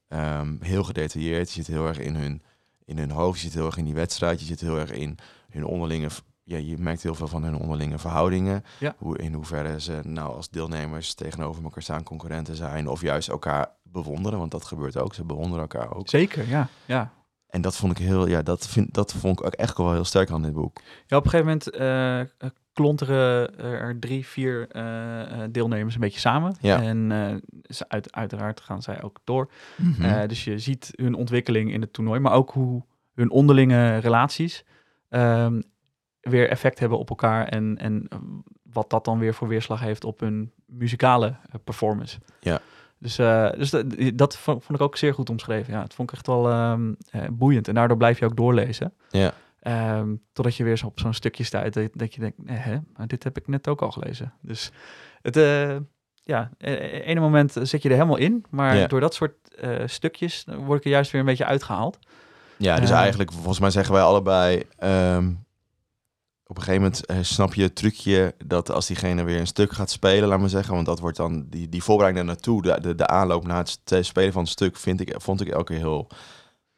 Ehm, heel gedetailleerd. Je zit heel erg in hun, in hun hoofd. Je zit heel erg in die wedstrijd. Je zit heel erg in hun onderlinge. Ja, je merkt heel veel van hun onderlinge verhoudingen. Ja. Hoe, in hoeverre ze nou als deelnemers tegenover elkaar staan, concurrenten zijn. Of juist elkaar bewonderen. Want dat gebeurt ook. Ze bewonderen elkaar ook. zeker, ja. ja. En dat vond ik heel, ja, dat, vind, dat vond ik ook echt wel heel sterk aan dit boek. Ja, op een gegeven moment eh, klonteren er drie, vier eh, eh, deelnemers een beetje samen. Ja. En ze uit, uiteraard gaan zij ook door. Mhm. Dus je ziet hun ontwikkeling in het toernooi, maar ook hoe hun onderlinge relaties ehm, weer effect hebben op elkaar en, en wat dat dan weer voor weerslag heeft op hun muzikale eh, performance. Ja. Dus, eh, dus dat, dat vond, ik ook zeer goed omschreven. Ja, het vond ik echt wel ehm, eh, boeiend. En daardoor blijf je ook doorlezen. Ja. Ehm, totdat je weer zo op zo'n stukje staat dat, dat je denkt, hè, maar dit heb ik net ook al gelezen. Dus het, eh, ja, eh, ene moment zit je er helemaal in, maar Ja. door dat soort stukjes word ik er juist weer een beetje uitgehaald. Ja, dus eigenlijk, volgens mij zeggen wij allebei... ehm, op een gegeven moment eh, snap je het trucje dat als diegene weer een stuk gaat spelen, laat maar zeggen, want dat wordt dan die, die voorbereiding daar naartoe, de, de, de aanloop naar het spelen van het stuk, vind ik, vond ik elke keer heel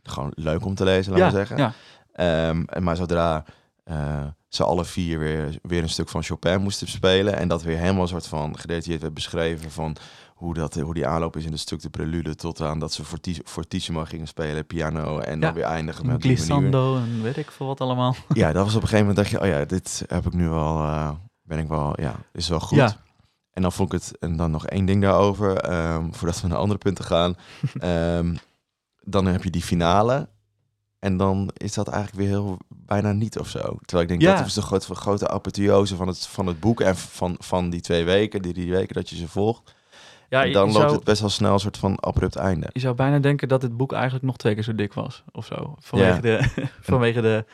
gewoon leuk om te lezen, laat ja, maar zeggen. ja, Ehm, maar zodra eh, ze alle vier weer, weer een stuk van Chopin moesten spelen en dat weer helemaal een soort van gedetailleerd werd beschreven van hoe, dat, hoe die aanloop is in het stuk de prelude tot aan dat ze forti- fortissimo gingen spelen, piano en Ja. dan weer eindigen met die glissando en weet ik veel wat allemaal. Ja, dat was op een gegeven moment dacht je, oh ja, dit heb ik nu wel, eh, ben ik wel, ja, is wel goed. Ja. En dan vond ik het, en dan nog één ding daarover, ehm, voordat we naar andere punten gaan. Ehm, dan heb je die finale. En dan is dat eigenlijk weer heel bijna niet of zo. Terwijl ik denk, Ja. dat is de grote, grote apotheose van het, van het boek en van, van die twee weken, die drie weken dat je ze volgt. Ja, en dan loopt zou, het best wel snel een soort van abrupt einde. je zou bijna denken dat het boek eigenlijk nog twee keer zo dik was, of zo. Vanwege de, vanwege de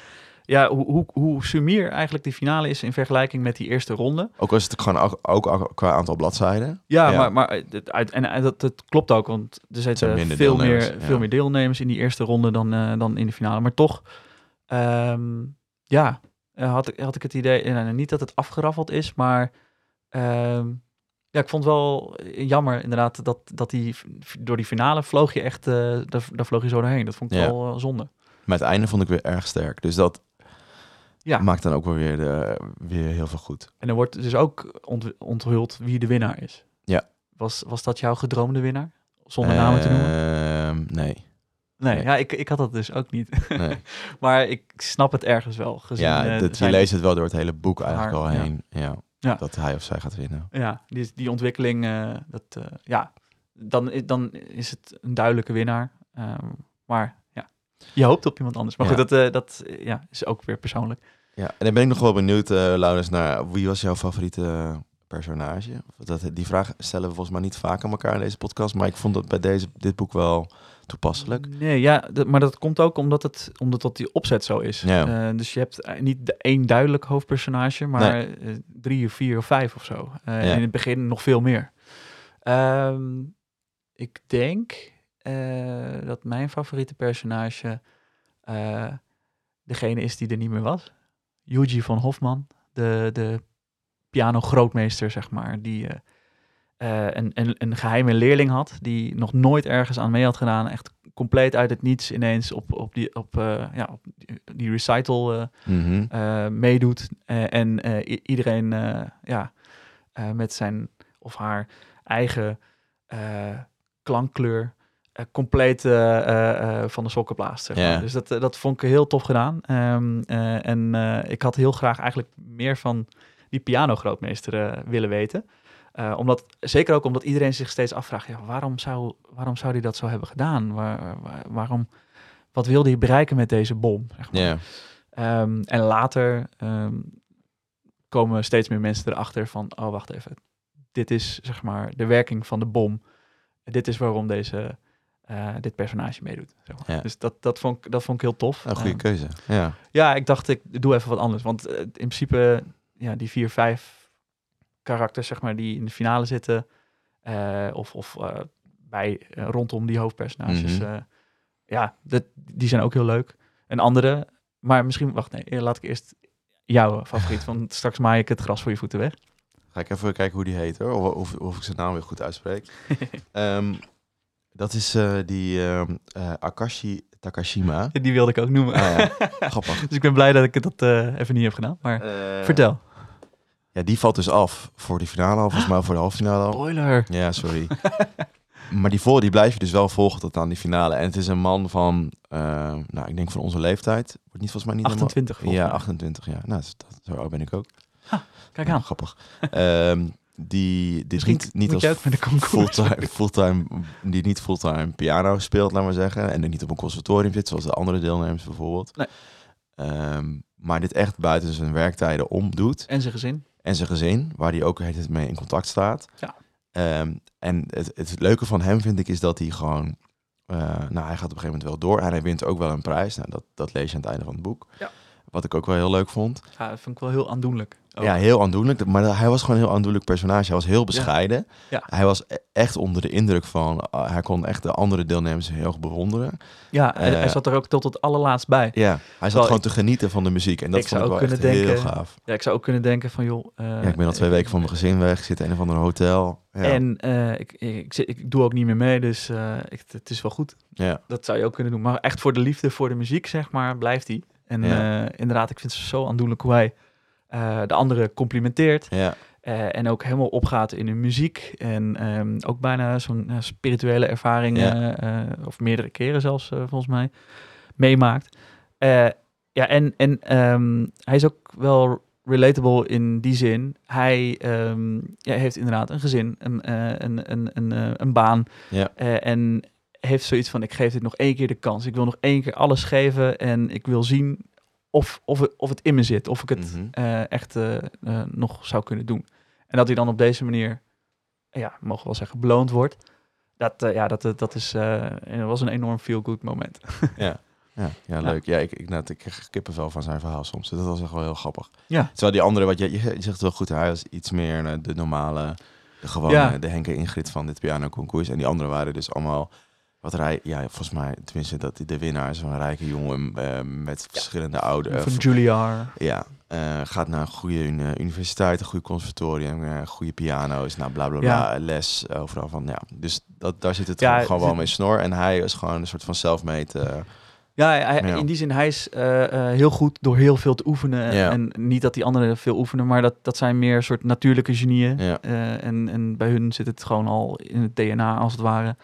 ja, hoe, hoe, hoe sumier eigenlijk die finale is in vergelijking met die eerste ronde. Ook was het gewoon ook, ook qua aantal bladzijden. Ja, Ja. maar, maar het, uit, en dat, dat klopt ook, want er zijn zitten veel meer, ja. veel meer deelnemers in die eerste ronde dan, eh, dan in de finale. Maar toch, ehm, ja, eh, had, ik, had ik het idee, eh, niet dat het afgeraffeld is, maar ehm, ja, ik vond wel jammer inderdaad dat, dat die, door die finale vloog je echt, eh daar, daar vloog je zo doorheen. Dat vond ik Ja. wel eh, zonde. Maar het einde vond ik weer erg sterk. Dus dat Ja. maakt dan ook wel weer, de, weer heel veel goed. En er wordt dus ook ont- onthuld wie de winnaar is. Ja. Was, was dat jouw gedroomde winnaar? Zonder namen te noemen? Ehm, nee. Nee, nee. ja, ik, ik had dat dus ook niet. nee. maar ik snap het ergens wel. Gezien, ja, eh, dat, je leest het wel door het hele boek eigenlijk Haar, al heen. Ja. Ja. Dat hij of zij gaat winnen. Ja, die, die ontwikkeling, eh, dat, eh, ja, dan, dan is het een duidelijke winnaar. Ehm, maar ja, je hoopt op iemand anders. Maar Ja. goed, dat, eh, dat ja, is ook weer persoonlijk. Ja, en dan ben ik nog wel benieuwd, Laurens, naar wie was jouw favoriete personage? Dat, die vraag stellen we volgens mij niet vaak aan elkaar in deze podcast, maar ik vond dat bij deze, dit boek wel toepasselijk. Nee, ja, dat- maar dat komt ook omdat het omdat dat die opzet zo is. Ja. Eh, dus je hebt eh, niet de één duidelijk hoofdpersonage, maar eh, drie of vier of vijf of zo. En in het begin nog veel meer. Ehm, ik denk dat mijn favoriete personage degene is die er niet meer was. Yuji van Hofman, de, de piano-grootmeester, zeg maar, die eh, een, een, een geheime leerling had, die nog nooit ergens aan mee had gedaan. Echt compleet uit het niets ineens op, op, die, op, eh, ja, op die, recital eh, meedoet. En iedereen ja, met zijn of haar eigen klankkleur compleet van de sokken blaast. Zeg maar. Ja. Dus dat, dat vond ik heel tof gedaan. Ehm, eh, en ik had heel graag eigenlijk meer van die piano-grootmeester willen weten. Eh, omdat, zeker ook omdat iedereen zich steeds afvraagt, ja, waarom, zou, waarom zou hij dat zo hebben gedaan? Waar, waar- waarom, wat wilde hij bereiken met deze bom? Zeg maar. Ja, Ehm, en later ehm, komen steeds meer mensen erachter van, oh wacht even, dit is zeg maar de werking van de bom. Dit is waarom deze, eh, dit personage meedoet. Zeg maar. Ja. Dus dat, dat, vond ik, dat vond ik heel tof. een goede Ehm, keuze. Ja. ja, ik dacht, ik doe even wat anders. Want eh, in principe, ja, die vier, vijf karakters, zeg maar, die in de finale zitten, eh, of, of eh, bij, eh, rondom die hoofdpersonages, Mhm. ja, dat, die zijn ook heel leuk. En andere, maar misschien, wacht, nee, laat ik eerst jouw favoriet, want straks maai ik het gras voor je voeten weg. Ga ik even kijken hoe die heet hoor, of, of, of ik zijn naam weer goed uitspreek. Ehm, dat is die ehm, eh, Akashi Takashima. Die wilde ik ook noemen. Ah, ja. Grappig. dus ik ben blij dat ik dat even niet heb gedaan. Maar vertel. Ja, die valt dus af voor die finale al, volgens mij voor de halffinale al. Spoiler. Ja, sorry. maar die, vol, die blijf je dus wel volgen tot aan die finale. En het is een man van, eh, nou, ik denk van onze leeftijd. Wordt niet volgens mij niet helemaal- 28 volgens Ja, mij. 28, ja. Nou, dat, zo oud ben ik ook. Kijk Ja, aan. grappig. Ehm, die dit niet, niet als fulltime, fulltime, die niet fulltime piano speelt, laat maar zeggen. En niet op een conservatorium zit, zoals de andere deelnemers bijvoorbeeld. Nee. Ehm, maar dit echt buiten zijn werktijden om doet. En zijn gezin. En zijn gezin, waar hij ook tijd mee in contact staat. Ja. Ehm, en het, het leuke van hem vind ik is dat hij gewoon... eh, nou, hij gaat op een gegeven moment wel door. En hij wint ook wel een prijs. Nou, dat, dat lees je aan het einde van het boek. Ja. Wat ik ook wel heel leuk vond. Ja, dat vind ik wel heel aandoenlijk. Ook. Ja, heel aandoenlijk. Maar hij was gewoon een heel aandoenlijk personage. Hij was heel bescheiden. Ja. Hij was e- echt onder de indruk van... ah, hij kon echt de andere deelnemers heel erg bewonderen. Ja, hij, Eh, hij zat er ook tot het allerlaatst bij. Ja, hij zat Wel, gewoon ik- te genieten van de muziek. En dat ik vond zou ik wel echt kunnen heel denken- gaaf. Ja, ik zou ook kunnen denken van, joh... eh, Ja, ik ben al twee weken van mijn gezin weg. Ik zit in een of ander hotel. Ja. En eh, ik, ik, ik, doe ook niet meer mee, dus eh, ik, het is wel goed. ja. Dat zou je ook kunnen doen. Maar echt voor de liefde voor de muziek, zeg maar, blijft hij. En Ja. eh, inderdaad, ik vind het zo aandoenlijk hoe hij eh, de anderen complimenteert. Ja. eh, en ook helemaal opgaat in hun muziek. En ehm, ook bijna zo'n eh, spirituele ervaring, Ja. of meerdere keren zelfs, volgens mij, meemaakt. Ja, en, en ehm, hij is ook wel relatable in die zin. Hij ehm, ja, heeft inderdaad een gezin, een, een, een, een, een baan. Ja. en heeft zoiets van, ik geef dit nog één keer de kans. Ik wil nog één keer alles geven en ik wil zien of, of, het, of het in me zit. Of ik het Mhm. eh, echt eh, eh, nog zou kunnen doen. En dat hij dan op deze manier, ja, mogen we wel zeggen, beloond wordt. Dat, ja, dat, dat is, was een enorm feel-good moment. Ja, Ja, ja leuk. Ja, ik, ik, nou, ik krijg kippenvel van zijn verhaal soms. Dat was echt wel heel grappig. Ja. Terwijl die andere, wat je, je, zegt wel goed, hij was iets meer de normale, de gewone, Ja. de Henk en Ingrid van dit pianoconcours. En die anderen waren dus allemaal wat rij, ja, volgens mij, tenminste, dat die de winnaar is van een rijke jongen eh, met verschillende ouders. Van Juilliard. Ja, eh, gaat naar een goede uni- universiteit, een goede conservatorium, eh, goede piano's, nou bla bla bla, les overal van. Ja, dus dat, daar zit het Ja, gewoon, wel mee snor. En hij is gewoon een soort van self-made. eh, Ja, hij, Ja. in die zin, hij is eh, eh, heel goed door heel veel te oefenen. Ja. En niet dat die anderen veel oefenen, maar dat, dat zijn meer soort natuurlijke genieën. Ja. Eh, en, en bij hun zit het gewoon al in het DNA, als het ware.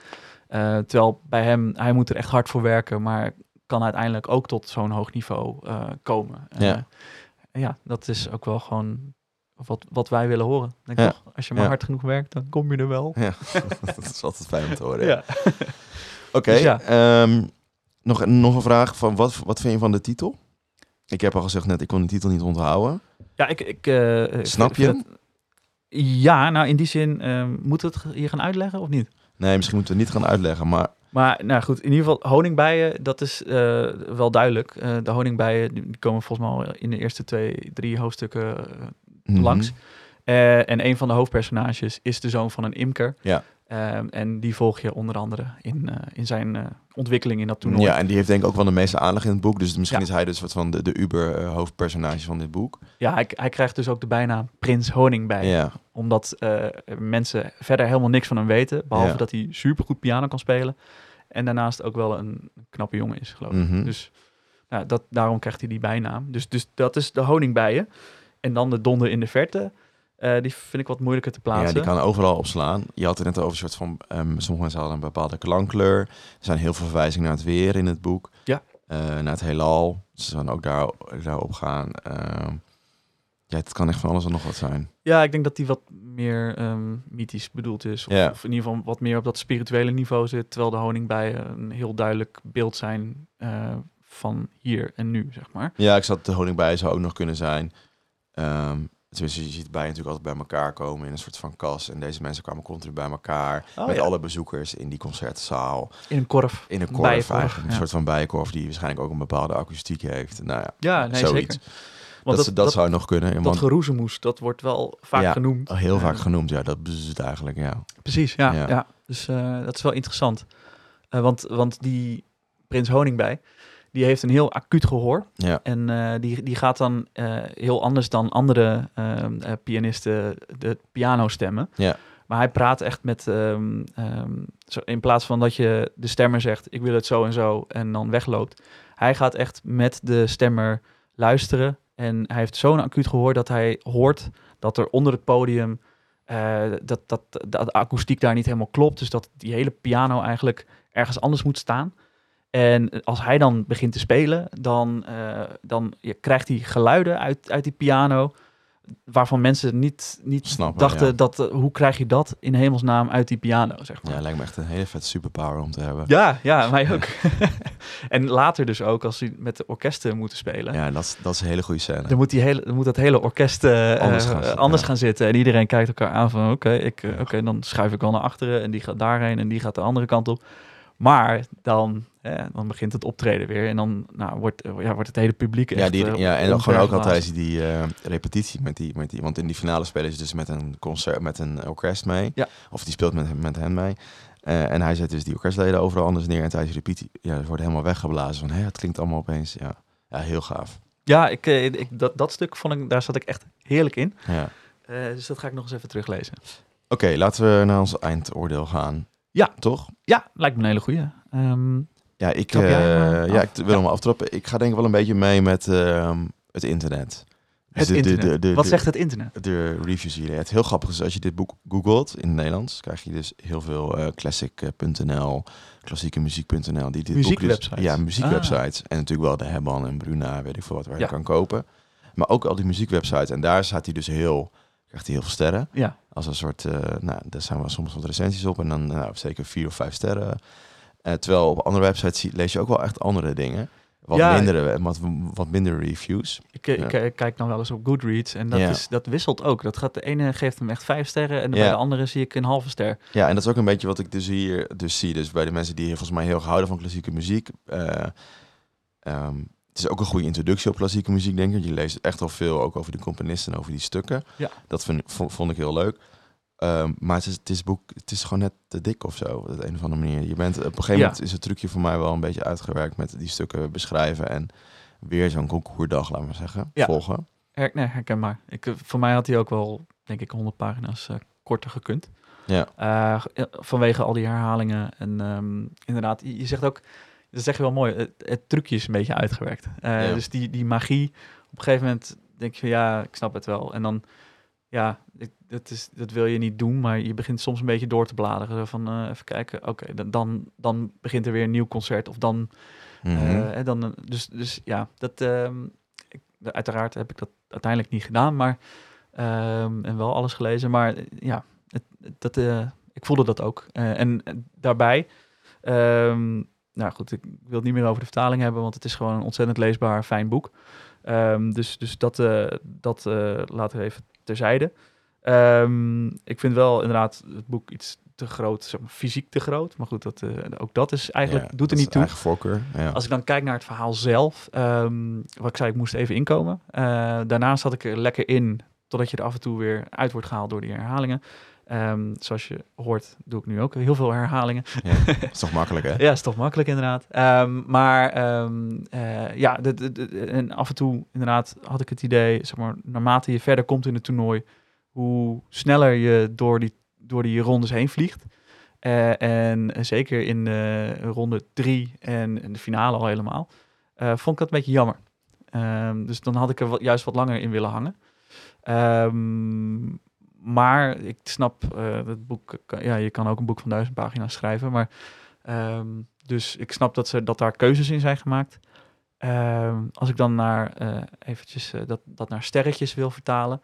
Eh, terwijl bij hem, hij moet er echt hard voor werken, maar kan uiteindelijk ook tot zo'n hoog niveau eh, komen. Eh, Ja. ja, dat is ook wel gewoon wat, wat wij willen horen. Denk ik Ja. toch? Als je maar Ja. hard genoeg werkt, dan kom je er wel. ja, dat is altijd fijn om te horen. Ja. Oké, Dus ja. ehm, nog, nog een vraag van wat, wat vind je van de titel? Ik heb al gezegd net, ik kon de titel niet onthouden. Ja, ik... ik Snap je Ja, nou in die zin, we het hier gaan uitleggen of niet? Nee, misschien moeten we het niet gaan uitleggen, maar Maar nou goed, in ieder geval honingbijen, dat is eh, wel duidelijk. Eh, de honingbijen die komen volgens mij al in de eerste twee, drie hoofdstukken eh, mhm. langs. En een van de hoofdpersonages is de zoon van een imker. Ja. Ehm, en die volg je onder andere in, in zijn ontwikkeling in dat toernooi. Ja, en die heeft denk ik ook wel de meeste aandacht in het boek. Dus misschien Ja. is hij dus wat van de, de uber eh, hoofdpersonage van dit boek. Ja, hij, hij krijgt dus ook de bijnaam Prins Honingbij. Ja, Omdat eh, mensen verder helemaal niks van hem weten. Behalve Ja. dat hij supergoed piano kan spelen. En daarnaast ook wel een knappe jongen is, geloof ik. Mhm. Dus nou, dat, daarom krijgt hij die bijnaam. Dus, dus dat is de honingbijen. En dan de donder in de verte. Eh, die vind ik wat moeilijker te plaatsen. ja, die kan overal opslaan. Je had het net over een soort van... ehm, sommige mensen hadden een bepaalde klankkleur. Er zijn heel veel verwijzingen naar het weer in het boek. Ja. Eh, naar het heelal. Ze gaan ook daar, daarop gaan. Ehm, ja, het kan echt van alles en nog wat zijn. Ja, ik denk dat die wat meer ehm, mythisch bedoeld is. Of, Ja. of in ieder geval wat meer op dat spirituele niveau zit. Terwijl de honingbijen een heel duidelijk beeld zijn eh, van hier en nu, zeg maar. Ja, ik zat de honingbij zou ook nog kunnen zijn. Tenminste, je ziet bijen natuurlijk altijd bij elkaar komen in een soort van kas. En deze mensen kwamen continu bij elkaar. Oh, met ja. alle bezoekers in die concertzaal. In een korf. In een korf bijenkorf, eigenlijk. Een soort van bijenkorf die waarschijnlijk ook een bepaalde akoestiek heeft. Nou ja, Ja, nee, zoiets. zeker. Dat, Want dat, dat, zou nog kunnen. Dat want- geroezemoes, dat wordt wel vaak Ja, genoemd. heel vaak genoemd, ja. Dat is het eigenlijk, ja. Precies, ja. Ja. ja. Dus eh, dat is wel interessant. Eh, want, want die prins Honingbij, die heeft een heel acuut gehoor. Ja, En eh, die, die gaat dan eh, heel anders dan andere ehm, eh, pianisten de piano stemmen. Ja. Maar hij praat echt met, ehm, ehm, zo, in plaats van dat je de stemmer zegt, ik wil het zo en zo, en dan wegloopt. Hij gaat echt met de stemmer luisteren. En hij heeft zo'n acuut gehoor dat hij hoort dat er onder het podium, dat, dat, dat de akoestiek daar niet helemaal klopt. Dus dat die hele piano eigenlijk ergens anders moet staan. En als hij dan begint te spelen, dan, eh, dan je krijgt hij geluiden uit, uit die piano. Waarvan mensen niet, niet Snappen, dachten ja. dat, eh, hoe krijg je dat in hemelsnaam uit die piano, zeg maar. ja, lijkt me echt een hele vet superpower om te hebben. Ja, ja, mij ook. en later dus ook, als hij met de orkesten moeten spelen. Ja, dat, is- dat is een hele goede scène. Dan moet, die hele, dan moet dat hele orkest eh, Anders gaan zitten, anders ja. gaan zitten. En iedereen kijkt elkaar aan van... oké, ik, oké, dan schuif ik wel naar achteren... en die gaat daarheen en die gaat de andere kant op. Maar dan, eh, dan begint het optreden weer... en dan nou, wordt, ja, wordt het hele publiek echt... Ja, die, eh, ja, en ook gewoon ook altijd die eh, repetitie met die, met die. Want in die finale spelen ze dus met een concert, met een orkest mee. Ja. Of die speelt met, met hen mee. Eh, en hij zet dus die orkestleden overal anders neer. En tijdens de repetitie, ja, ze worden helemaal weggeblazen. Van, hé, het klinkt allemaal opeens. Ja, ja heel gaaf. Ja, ik, ik, dat, dat stuk vond ik... daar zat ik echt heerlijk in. Ja. Dus dat ga ik nog eens even teruglezen. Oké, laten we naar ons eindoordeel gaan. Ja. Toch? Ja, lijkt me een hele goeie. Ehm, Ja, ik, eh, eh, ja, ik wil hem aftrappen. Ik ga denk ik wel een beetje mee met ehm, het internet. Dus het de- internet. de- de- Wat zegt het internet? de reviews hier. Het heel grappig is als je dit boek googelt in het Nederlands, krijg je dus heel veel eh classic.nl, klassieke muziek.nl, die dit boek dus, ja, muziekwebsites en natuurlijk wel de Hebban en Bruna, weet ik veel wat waar je kan kopen. Maar ook al die muziekwebsites en daar staat hij dus heel krijgt hij heel veel sterren Ja, als een soort, eh, nou, daar zijn wel soms wat recensies op en dan nou, zeker vier of vijf sterren. Eh, terwijl op andere websites zie- lees je ook wel echt andere dingen. Wat, Ja. mindere, wat, wat minder reviews. ik, ik, Ja. ik kijk dan wel eens op Goodreads en dat, Ja. is, dat wisselt ook. Dat gaat, de ene geeft hem echt vijf sterren en bij de andere zie ik een halve ster. Ja, en dat is ook een beetje wat ik dus hier dus zie. Dus bij de mensen die volgens mij heel erg houden van klassieke muziek. eh, Ehm, het is ook een goede introductie op klassieke muziek, denk ik. Je leest echt al veel ook over de componisten en over die stukken. Ja. Dat vind, vond, vond ik heel leuk. Ehm, maar het is, het is boek, het is gewoon net te dik of zo, op de een of andere manier. Je bent, op een gegeven Ja. moment is het trucje voor mij wel een beetje uitgewerkt met die stukken beschrijven en weer zo'n concourdag, laten we zeggen, Ja. volgen. Her, nee, herkenbaar. Ik, eh, voor mij had hij ook wel, denk ik, 100 pagina's eh, korter gekund. Ja. Eh, vanwege al die herhalingen. En ehm, inderdaad, je, je zegt ook, dat zeg je wel mooi, het, het trucje is een beetje uitgewerkt. Eh, Ja. Dus die, die magie, op een gegeven moment denk je van ja, ik snap het wel. En dan, ja, ik- dat, is, dat wil je niet doen, maar je begint soms een beetje door te bladeren. Van eh, even kijken, oké, dan, dan, dan begint er weer een nieuw concert. Of dan en dan, dus, dus ja, dat, ehm, ik, uiteraard heb ik dat uiteindelijk niet gedaan, maar ehm, en wel alles gelezen, maar ja, het, dat, ik voelde dat ook. En daarbij, ehm, nou goed, ik wil het niet meer over de vertaling hebben, want het is gewoon een ontzettend leesbaar, fijn boek. Ehm, dus, dus dat, eh, dat eh, laten we even terzijde. Ehm, ik vind wel inderdaad het boek iets te groot, zeg maar, fysiek te groot. Maar goed, dat, eh, ook dat is eigenlijk, Ja, doet er niet toe. Eigen voorkeur. Ja. Als ik dan kijk naar het verhaal zelf, ehm, wat ik zei, ik moest even inkomen. Daarnaast zat ik er lekker in, totdat je er af en toe weer uit wordt gehaald door die herhalingen. Ehm, zoals je hoort, doe ik nu ook heel veel herhalingen. Ja, is toch makkelijk, hè? Ja, is toch makkelijk inderdaad. Ehm, maar ehm, eh, ja, de, de, de- en af en toe inderdaad had ik het idee, zeg maar, naarmate je verder komt in het toernooi, hoe sneller je door die, door die rondes heen vliegt. Eh, en zeker in ronde drie en in de finale al helemaal, eh, vond ik dat een beetje jammer. Dus dan had ik er wat, juist wat langer in willen hangen. Maar ik snap, eh het boek, kan- ja, je kan ook een boek van duizend pagina's schrijven, maar Ehm, dus ik snap dat, ze, dat daar keuzes in zijn gemaakt. Ehm, als ik dan naar, eh, eventjes, eh, dat, dat naar sterretjes wil vertalen.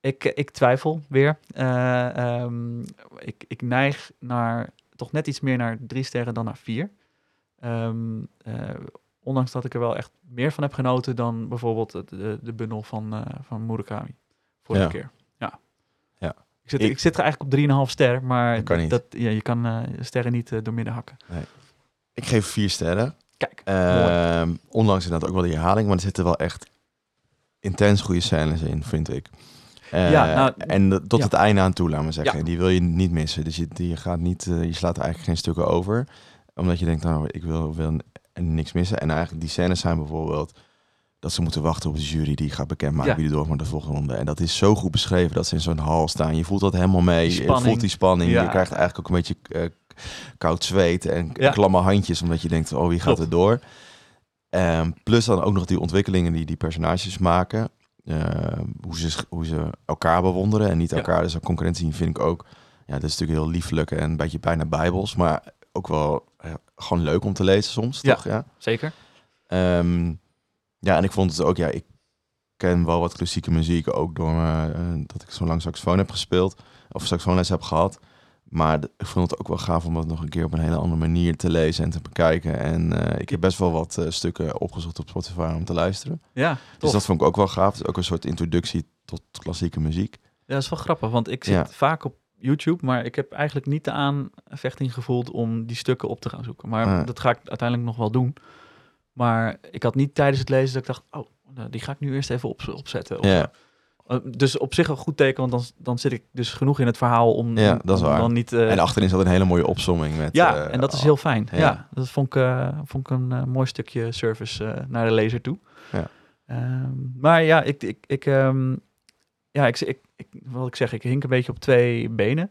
Ik, ik twijfel weer. Eh, ehm, ik, ik neig naar, toch net iets meer naar drie sterren dan naar vier. Eh, ondanks dat ik er wel echt meer van heb genoten dan bijvoorbeeld de, de bundel van, eh van Murakami. Vorige Ja. keer. Ik zit, Ik- ik, zit er eigenlijk op 3,5 ster, maar Dat ja, je kan eh, sterren niet eh, doormidden hakken. Ik geef vier sterren. Kijk, mooi. Ehm, ondanks inderdaad ook wel die herhaling, maar er zitten wel echt intens goede scènes in, vind ik. Eh, Ja, nou, en de- tot ja. het einde aan toe, laten we zeggen. Ja. Die wil je niet missen. Dus je, die gaat niet, je slaat er eigenlijk geen stukken over. Omdat je denkt, nou, ik wil, wil niks missen. En eigenlijk die scènes zijn bijvoorbeeld dat ze moeten wachten op de jury die gaat bekendmaken Ja. wie er door naar de volgende ronde. En dat is zo goed beschreven dat ze in zo'n hal staan. Je voelt dat helemaal mee. Je voelt die spanning. Ja. Je krijgt eigenlijk ook een beetje eh, koud zweet en Ja. klamme handjes, omdat je denkt, oh, wie gaat er door? Ehm, plus dan ook nog die ontwikkelingen die die personages maken. Ehm, hoe, ze, hoe ze elkaar bewonderen en niet elkaar dus concurrentie vind ik ook. Ja, dat is natuurlijk heel lieflijk en een beetje bijna bijbels, maar ook wel eh, gewoon leuk om te lezen soms, toch? Ja. Zeker. Ehm, ja, en ik vond het ook, ja, ik ken wel wat klassieke muziek, ook door eh, dat ik zo lang saxofoon heb gespeeld, of saxofoonles heb gehad. Maar ik vond het ook wel gaaf om dat nog een keer op een hele andere manier te lezen en te bekijken. En eh, ik heb best wel wat eh, stukken opgezocht op Spotify om te luisteren. Ja, Dus dat vond ik ook wel gaaf. Het is ook een soort introductie tot klassieke muziek. Ja, dat is wel grappig, want ik zit Ja. vaak op YouTube, maar ik heb eigenlijk niet de aanvechting gevoeld om die stukken op te gaan zoeken. Maar dat ga ik uiteindelijk nog wel doen. Maar ik had niet tijdens het lezen dat ik dacht, oh, nou, die ga ik nu eerst even op, opzetten. Of Ja. Eh, Dus op zich een goed teken, want dan, dan zit ik dus genoeg in het verhaal om, Ja, dat is waar. dan niet... eh, en achterin zat een hele mooie opsomming met... ja, eh, en dat is heel fijn. Ja, ja. dat vond ik, vond ik een mooi stukje service naar de lezer toe. Ja. Ehm, maar ja, ik, ik, ik, ehm, ja ik, ik, ik, wat ik zeg, ik hink een beetje op twee benen.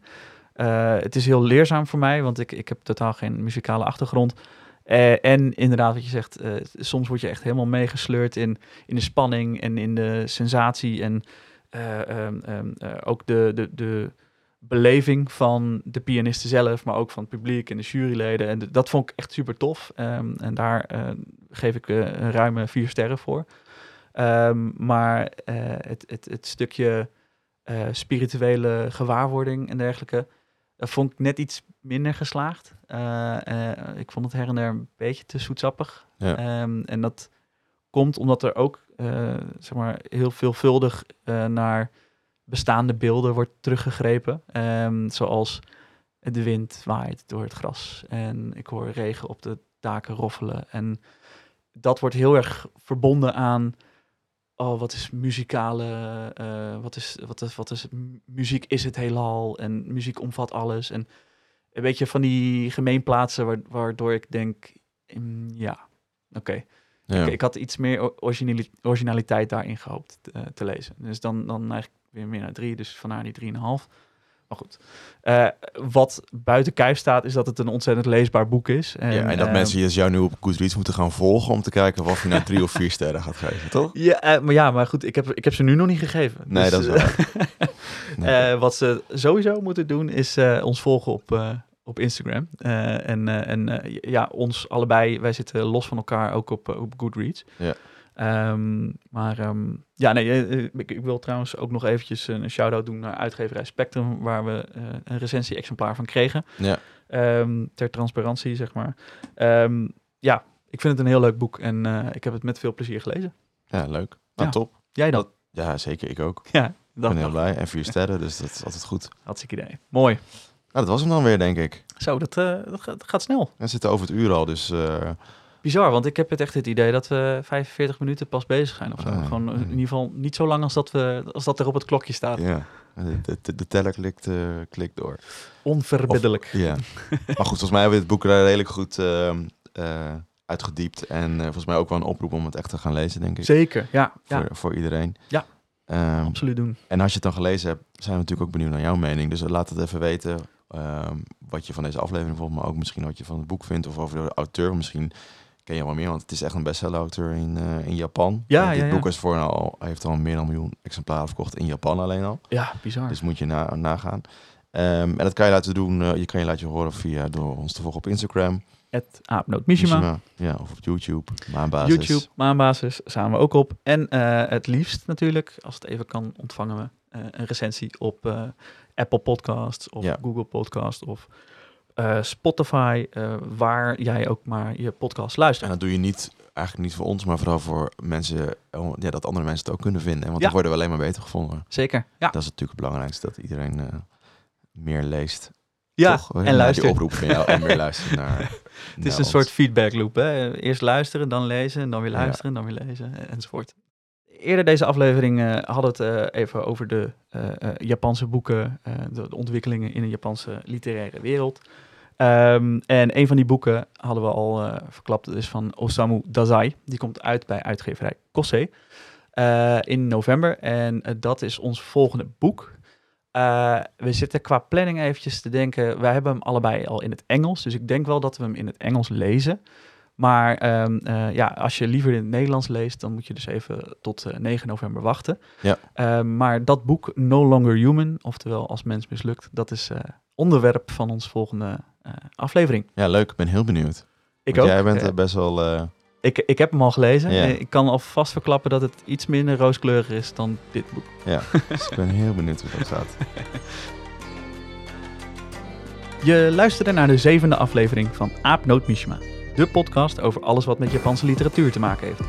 Het is heel leerzaam voor mij, want ik, ik heb totaal geen muzikale achtergrond. Eh, en inderdaad, wat je zegt, eh, soms word je echt helemaal meegesleurd in, in de spanning en in de sensatie. En eh, ehm, ehm, eh, ook de, de, de beleving van de pianisten zelf, maar ook van het publiek en de juryleden. En dat vond ik echt super tof. Ehm, en daar geef ik een ruime vier sterren voor. Maar het, het, het stukje spirituele gewaarwording en dergelijke, vond ik net iets minder geslaagd. Eh, eh, ik vond het her en der een beetje te zoetsappig. Ja. Ehm, en dat komt omdat er ook eh, zeg maar heel veelvuldig naar bestaande beelden wordt teruggegrepen. Ehm, zoals de wind waait door het gras en ik hoor regen op de daken roffelen. En dat wordt heel erg verbonden aan, oh, wat is muzikale, wat, is, wat, is, wat is, mu- muziek is het heelal en muziek omvat alles. En een beetje van die gemeenplaatsen wa- waardoor ik denk, mm, ja, oké. Ja. Ik, ik had iets meer originaliteit daarin gehoopt te, te lezen. Dus dan, dan eigenlijk weer meer naar drie, dus vandaar die drieënhalf. Maar goed. Eh, wat buiten kijf staat, is dat het een ontzettend leesbaar boek is. En, ja, en dat eh, mensen dus jou nu op Goodreads moeten gaan volgen om te kijken of je nou drie of vier sterren gaat geven, toch? Ja, eh, maar ja, maar goed, ik heb, ik heb ze nu nog niet gegeven. Nee, Dus, dat is waar. eh, Nee. eh, wat ze sowieso moeten doen, is eh, ons volgen op, eh, op Instagram. Eh, en eh, en eh, ja, ons allebei, wij zitten los van elkaar ook op, op Goodreads. Ja. Ehm, maar ehm, ja, nee, ik, ik wil trouwens ook nog eventjes een shout-out doen naar uitgeverij Spectrum, waar we een recensie-exemplaar van kregen. Ja. Ehm, ter transparantie, zeg maar. Ja, ik vind het een heel leuk boek en ik heb het met veel plezier gelezen. ja, leuk. Nou, Ja. top. Jij dan? Ja, zeker. Ik ook. Ja, Ik dat ben heel blij. En vier sterren, dus dat is altijd goed. Hartstikke idee. Mooi. Dat was hem dan weer, denk ik. Zo, dat, eh, dat, gaat, snel. We zitten over het uur al, dus... eh, Bizar, want ik heb het echt het idee dat we 45 minuten pas bezig zijn of zo. Ah, Gewoon eh, in ieder geval niet zo lang als dat, we, als dat er op het klokje staat. ja, de, de, de teller klikt, eh, klikt door. Onverbiddelijk. Ja. maar goed, volgens mij hebben we het boek redelijk goed uitgediept. En volgens mij ook wel een oproep om het echt te gaan lezen, denk ik. Zeker, ja. Voor, ja voor iedereen. Ja. Ehm, absoluut doen. en als je het dan gelezen hebt, zijn we natuurlijk ook benieuwd naar jouw mening. Dus laat het even weten ehm, wat je van deze aflevering vond. Maar ook misschien wat je van het boek vindt of over de auteur. Misschien ken je wel meer, want het is echt een bestseller-auteur in, eh, in Japan. Ja, dit ja, ja. boek is voor al, heeft al meer dan een miljoen exemplaren verkocht in Japan alleen al. Ja, bizar. Dus moet je na, nagaan. Ehm, en dat kan je laten doen. eh, je kan je laten horen via door ons te volgen op Instagram. Het Aapnoot Mishima. Ja, of op YouTube. Maanbasis. YouTube, maanbasis, we ook op. En eh, het liefst natuurlijk, als het even kan, ontvangen we een recensie op Apple Podcasts of Ja. Google Podcasts of eh, Spotify, eh, waar jij ook maar je podcast En luistert. dat doe je niet, eigenlijk niet voor ons, maar vooral voor mensen, oh, ja, dat andere mensen het ook kunnen vinden. Want Ja. dan worden we alleen maar beter gevonden. Zeker, ja. Dat is natuurlijk het belangrijkste, dat iedereen eh, meer leest. Ja, Toch? en luistert. oproep van jou en meer luisteren naar Het is een soort feedback loop. Hè? Eerst luisteren, dan lezen, en dan weer Ja. luisteren, dan weer lezen, enzovoort. Eerder deze aflevering eh, hadden we het eh, even over de eh, Japanse boeken, de, de ontwikkelingen in de Japanse literaire wereld. Ehm, en een van die boeken hadden we al verklapt, dat is van Osamu Dazai. Die komt uit bij uitgeverij Kossei eh, in november. En dat is ons volgende boek. We zitten qua planning eventjes te denken. Wij hebben hem allebei al in het Engels. Dus ik denk wel dat we hem in het Engels lezen. Maar ehm, eh, ja, als je liever in het Nederlands leest, dan moet je dus even tot eh, 9 november wachten. Ja. Ehm, maar dat boek No Longer Human, oftewel Als Mens Mislukt, dat is eh, onderwerp van ons volgende eh, aflevering. Ja, leuk. Ik ben heel benieuwd. Ik Want ook. Jij bent Eh, eh, best wel... eh, ik, ik heb hem al gelezen. Ja. Eh, Ik kan alvast verklappen dat het iets minder rooskleurig is dan dit boek. ja, dus ik ben heel benieuwd hoe dat gaat. Je luisterde naar de zevende aflevering van Aapnoot Mishima, de podcast over alles wat met Japanse literatuur te maken heeft.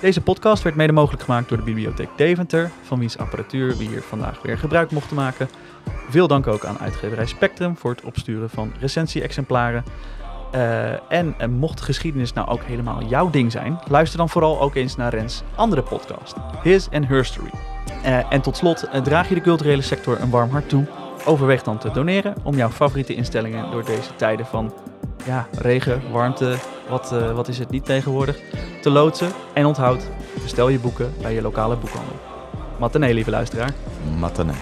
Deze podcast werd mede mogelijk gemaakt door de Bibliotheek Deventer, van wiens apparatuur we hier vandaag weer gebruik mochten maken. Veel dank ook aan uitgeverij Spectrum voor het opsturen van recensie-exemplaren. Eh, en eh, mocht geschiedenis nou ook helemaal jouw ding zijn, luister dan vooral ook eens naar Rens andere podcast, His and Her Story. Eh, en tot slot, draag je de culturele sector een warm hart toe? Overweeg dan te doneren om jouw favoriete instellingen door deze tijden van ja, regen, warmte, wat, eh, wat is het niet tegenwoordig, te loodsen. En onthoud, bestel je boeken bij je lokale boekhandel. Matinee, lieve luisteraar. Matane.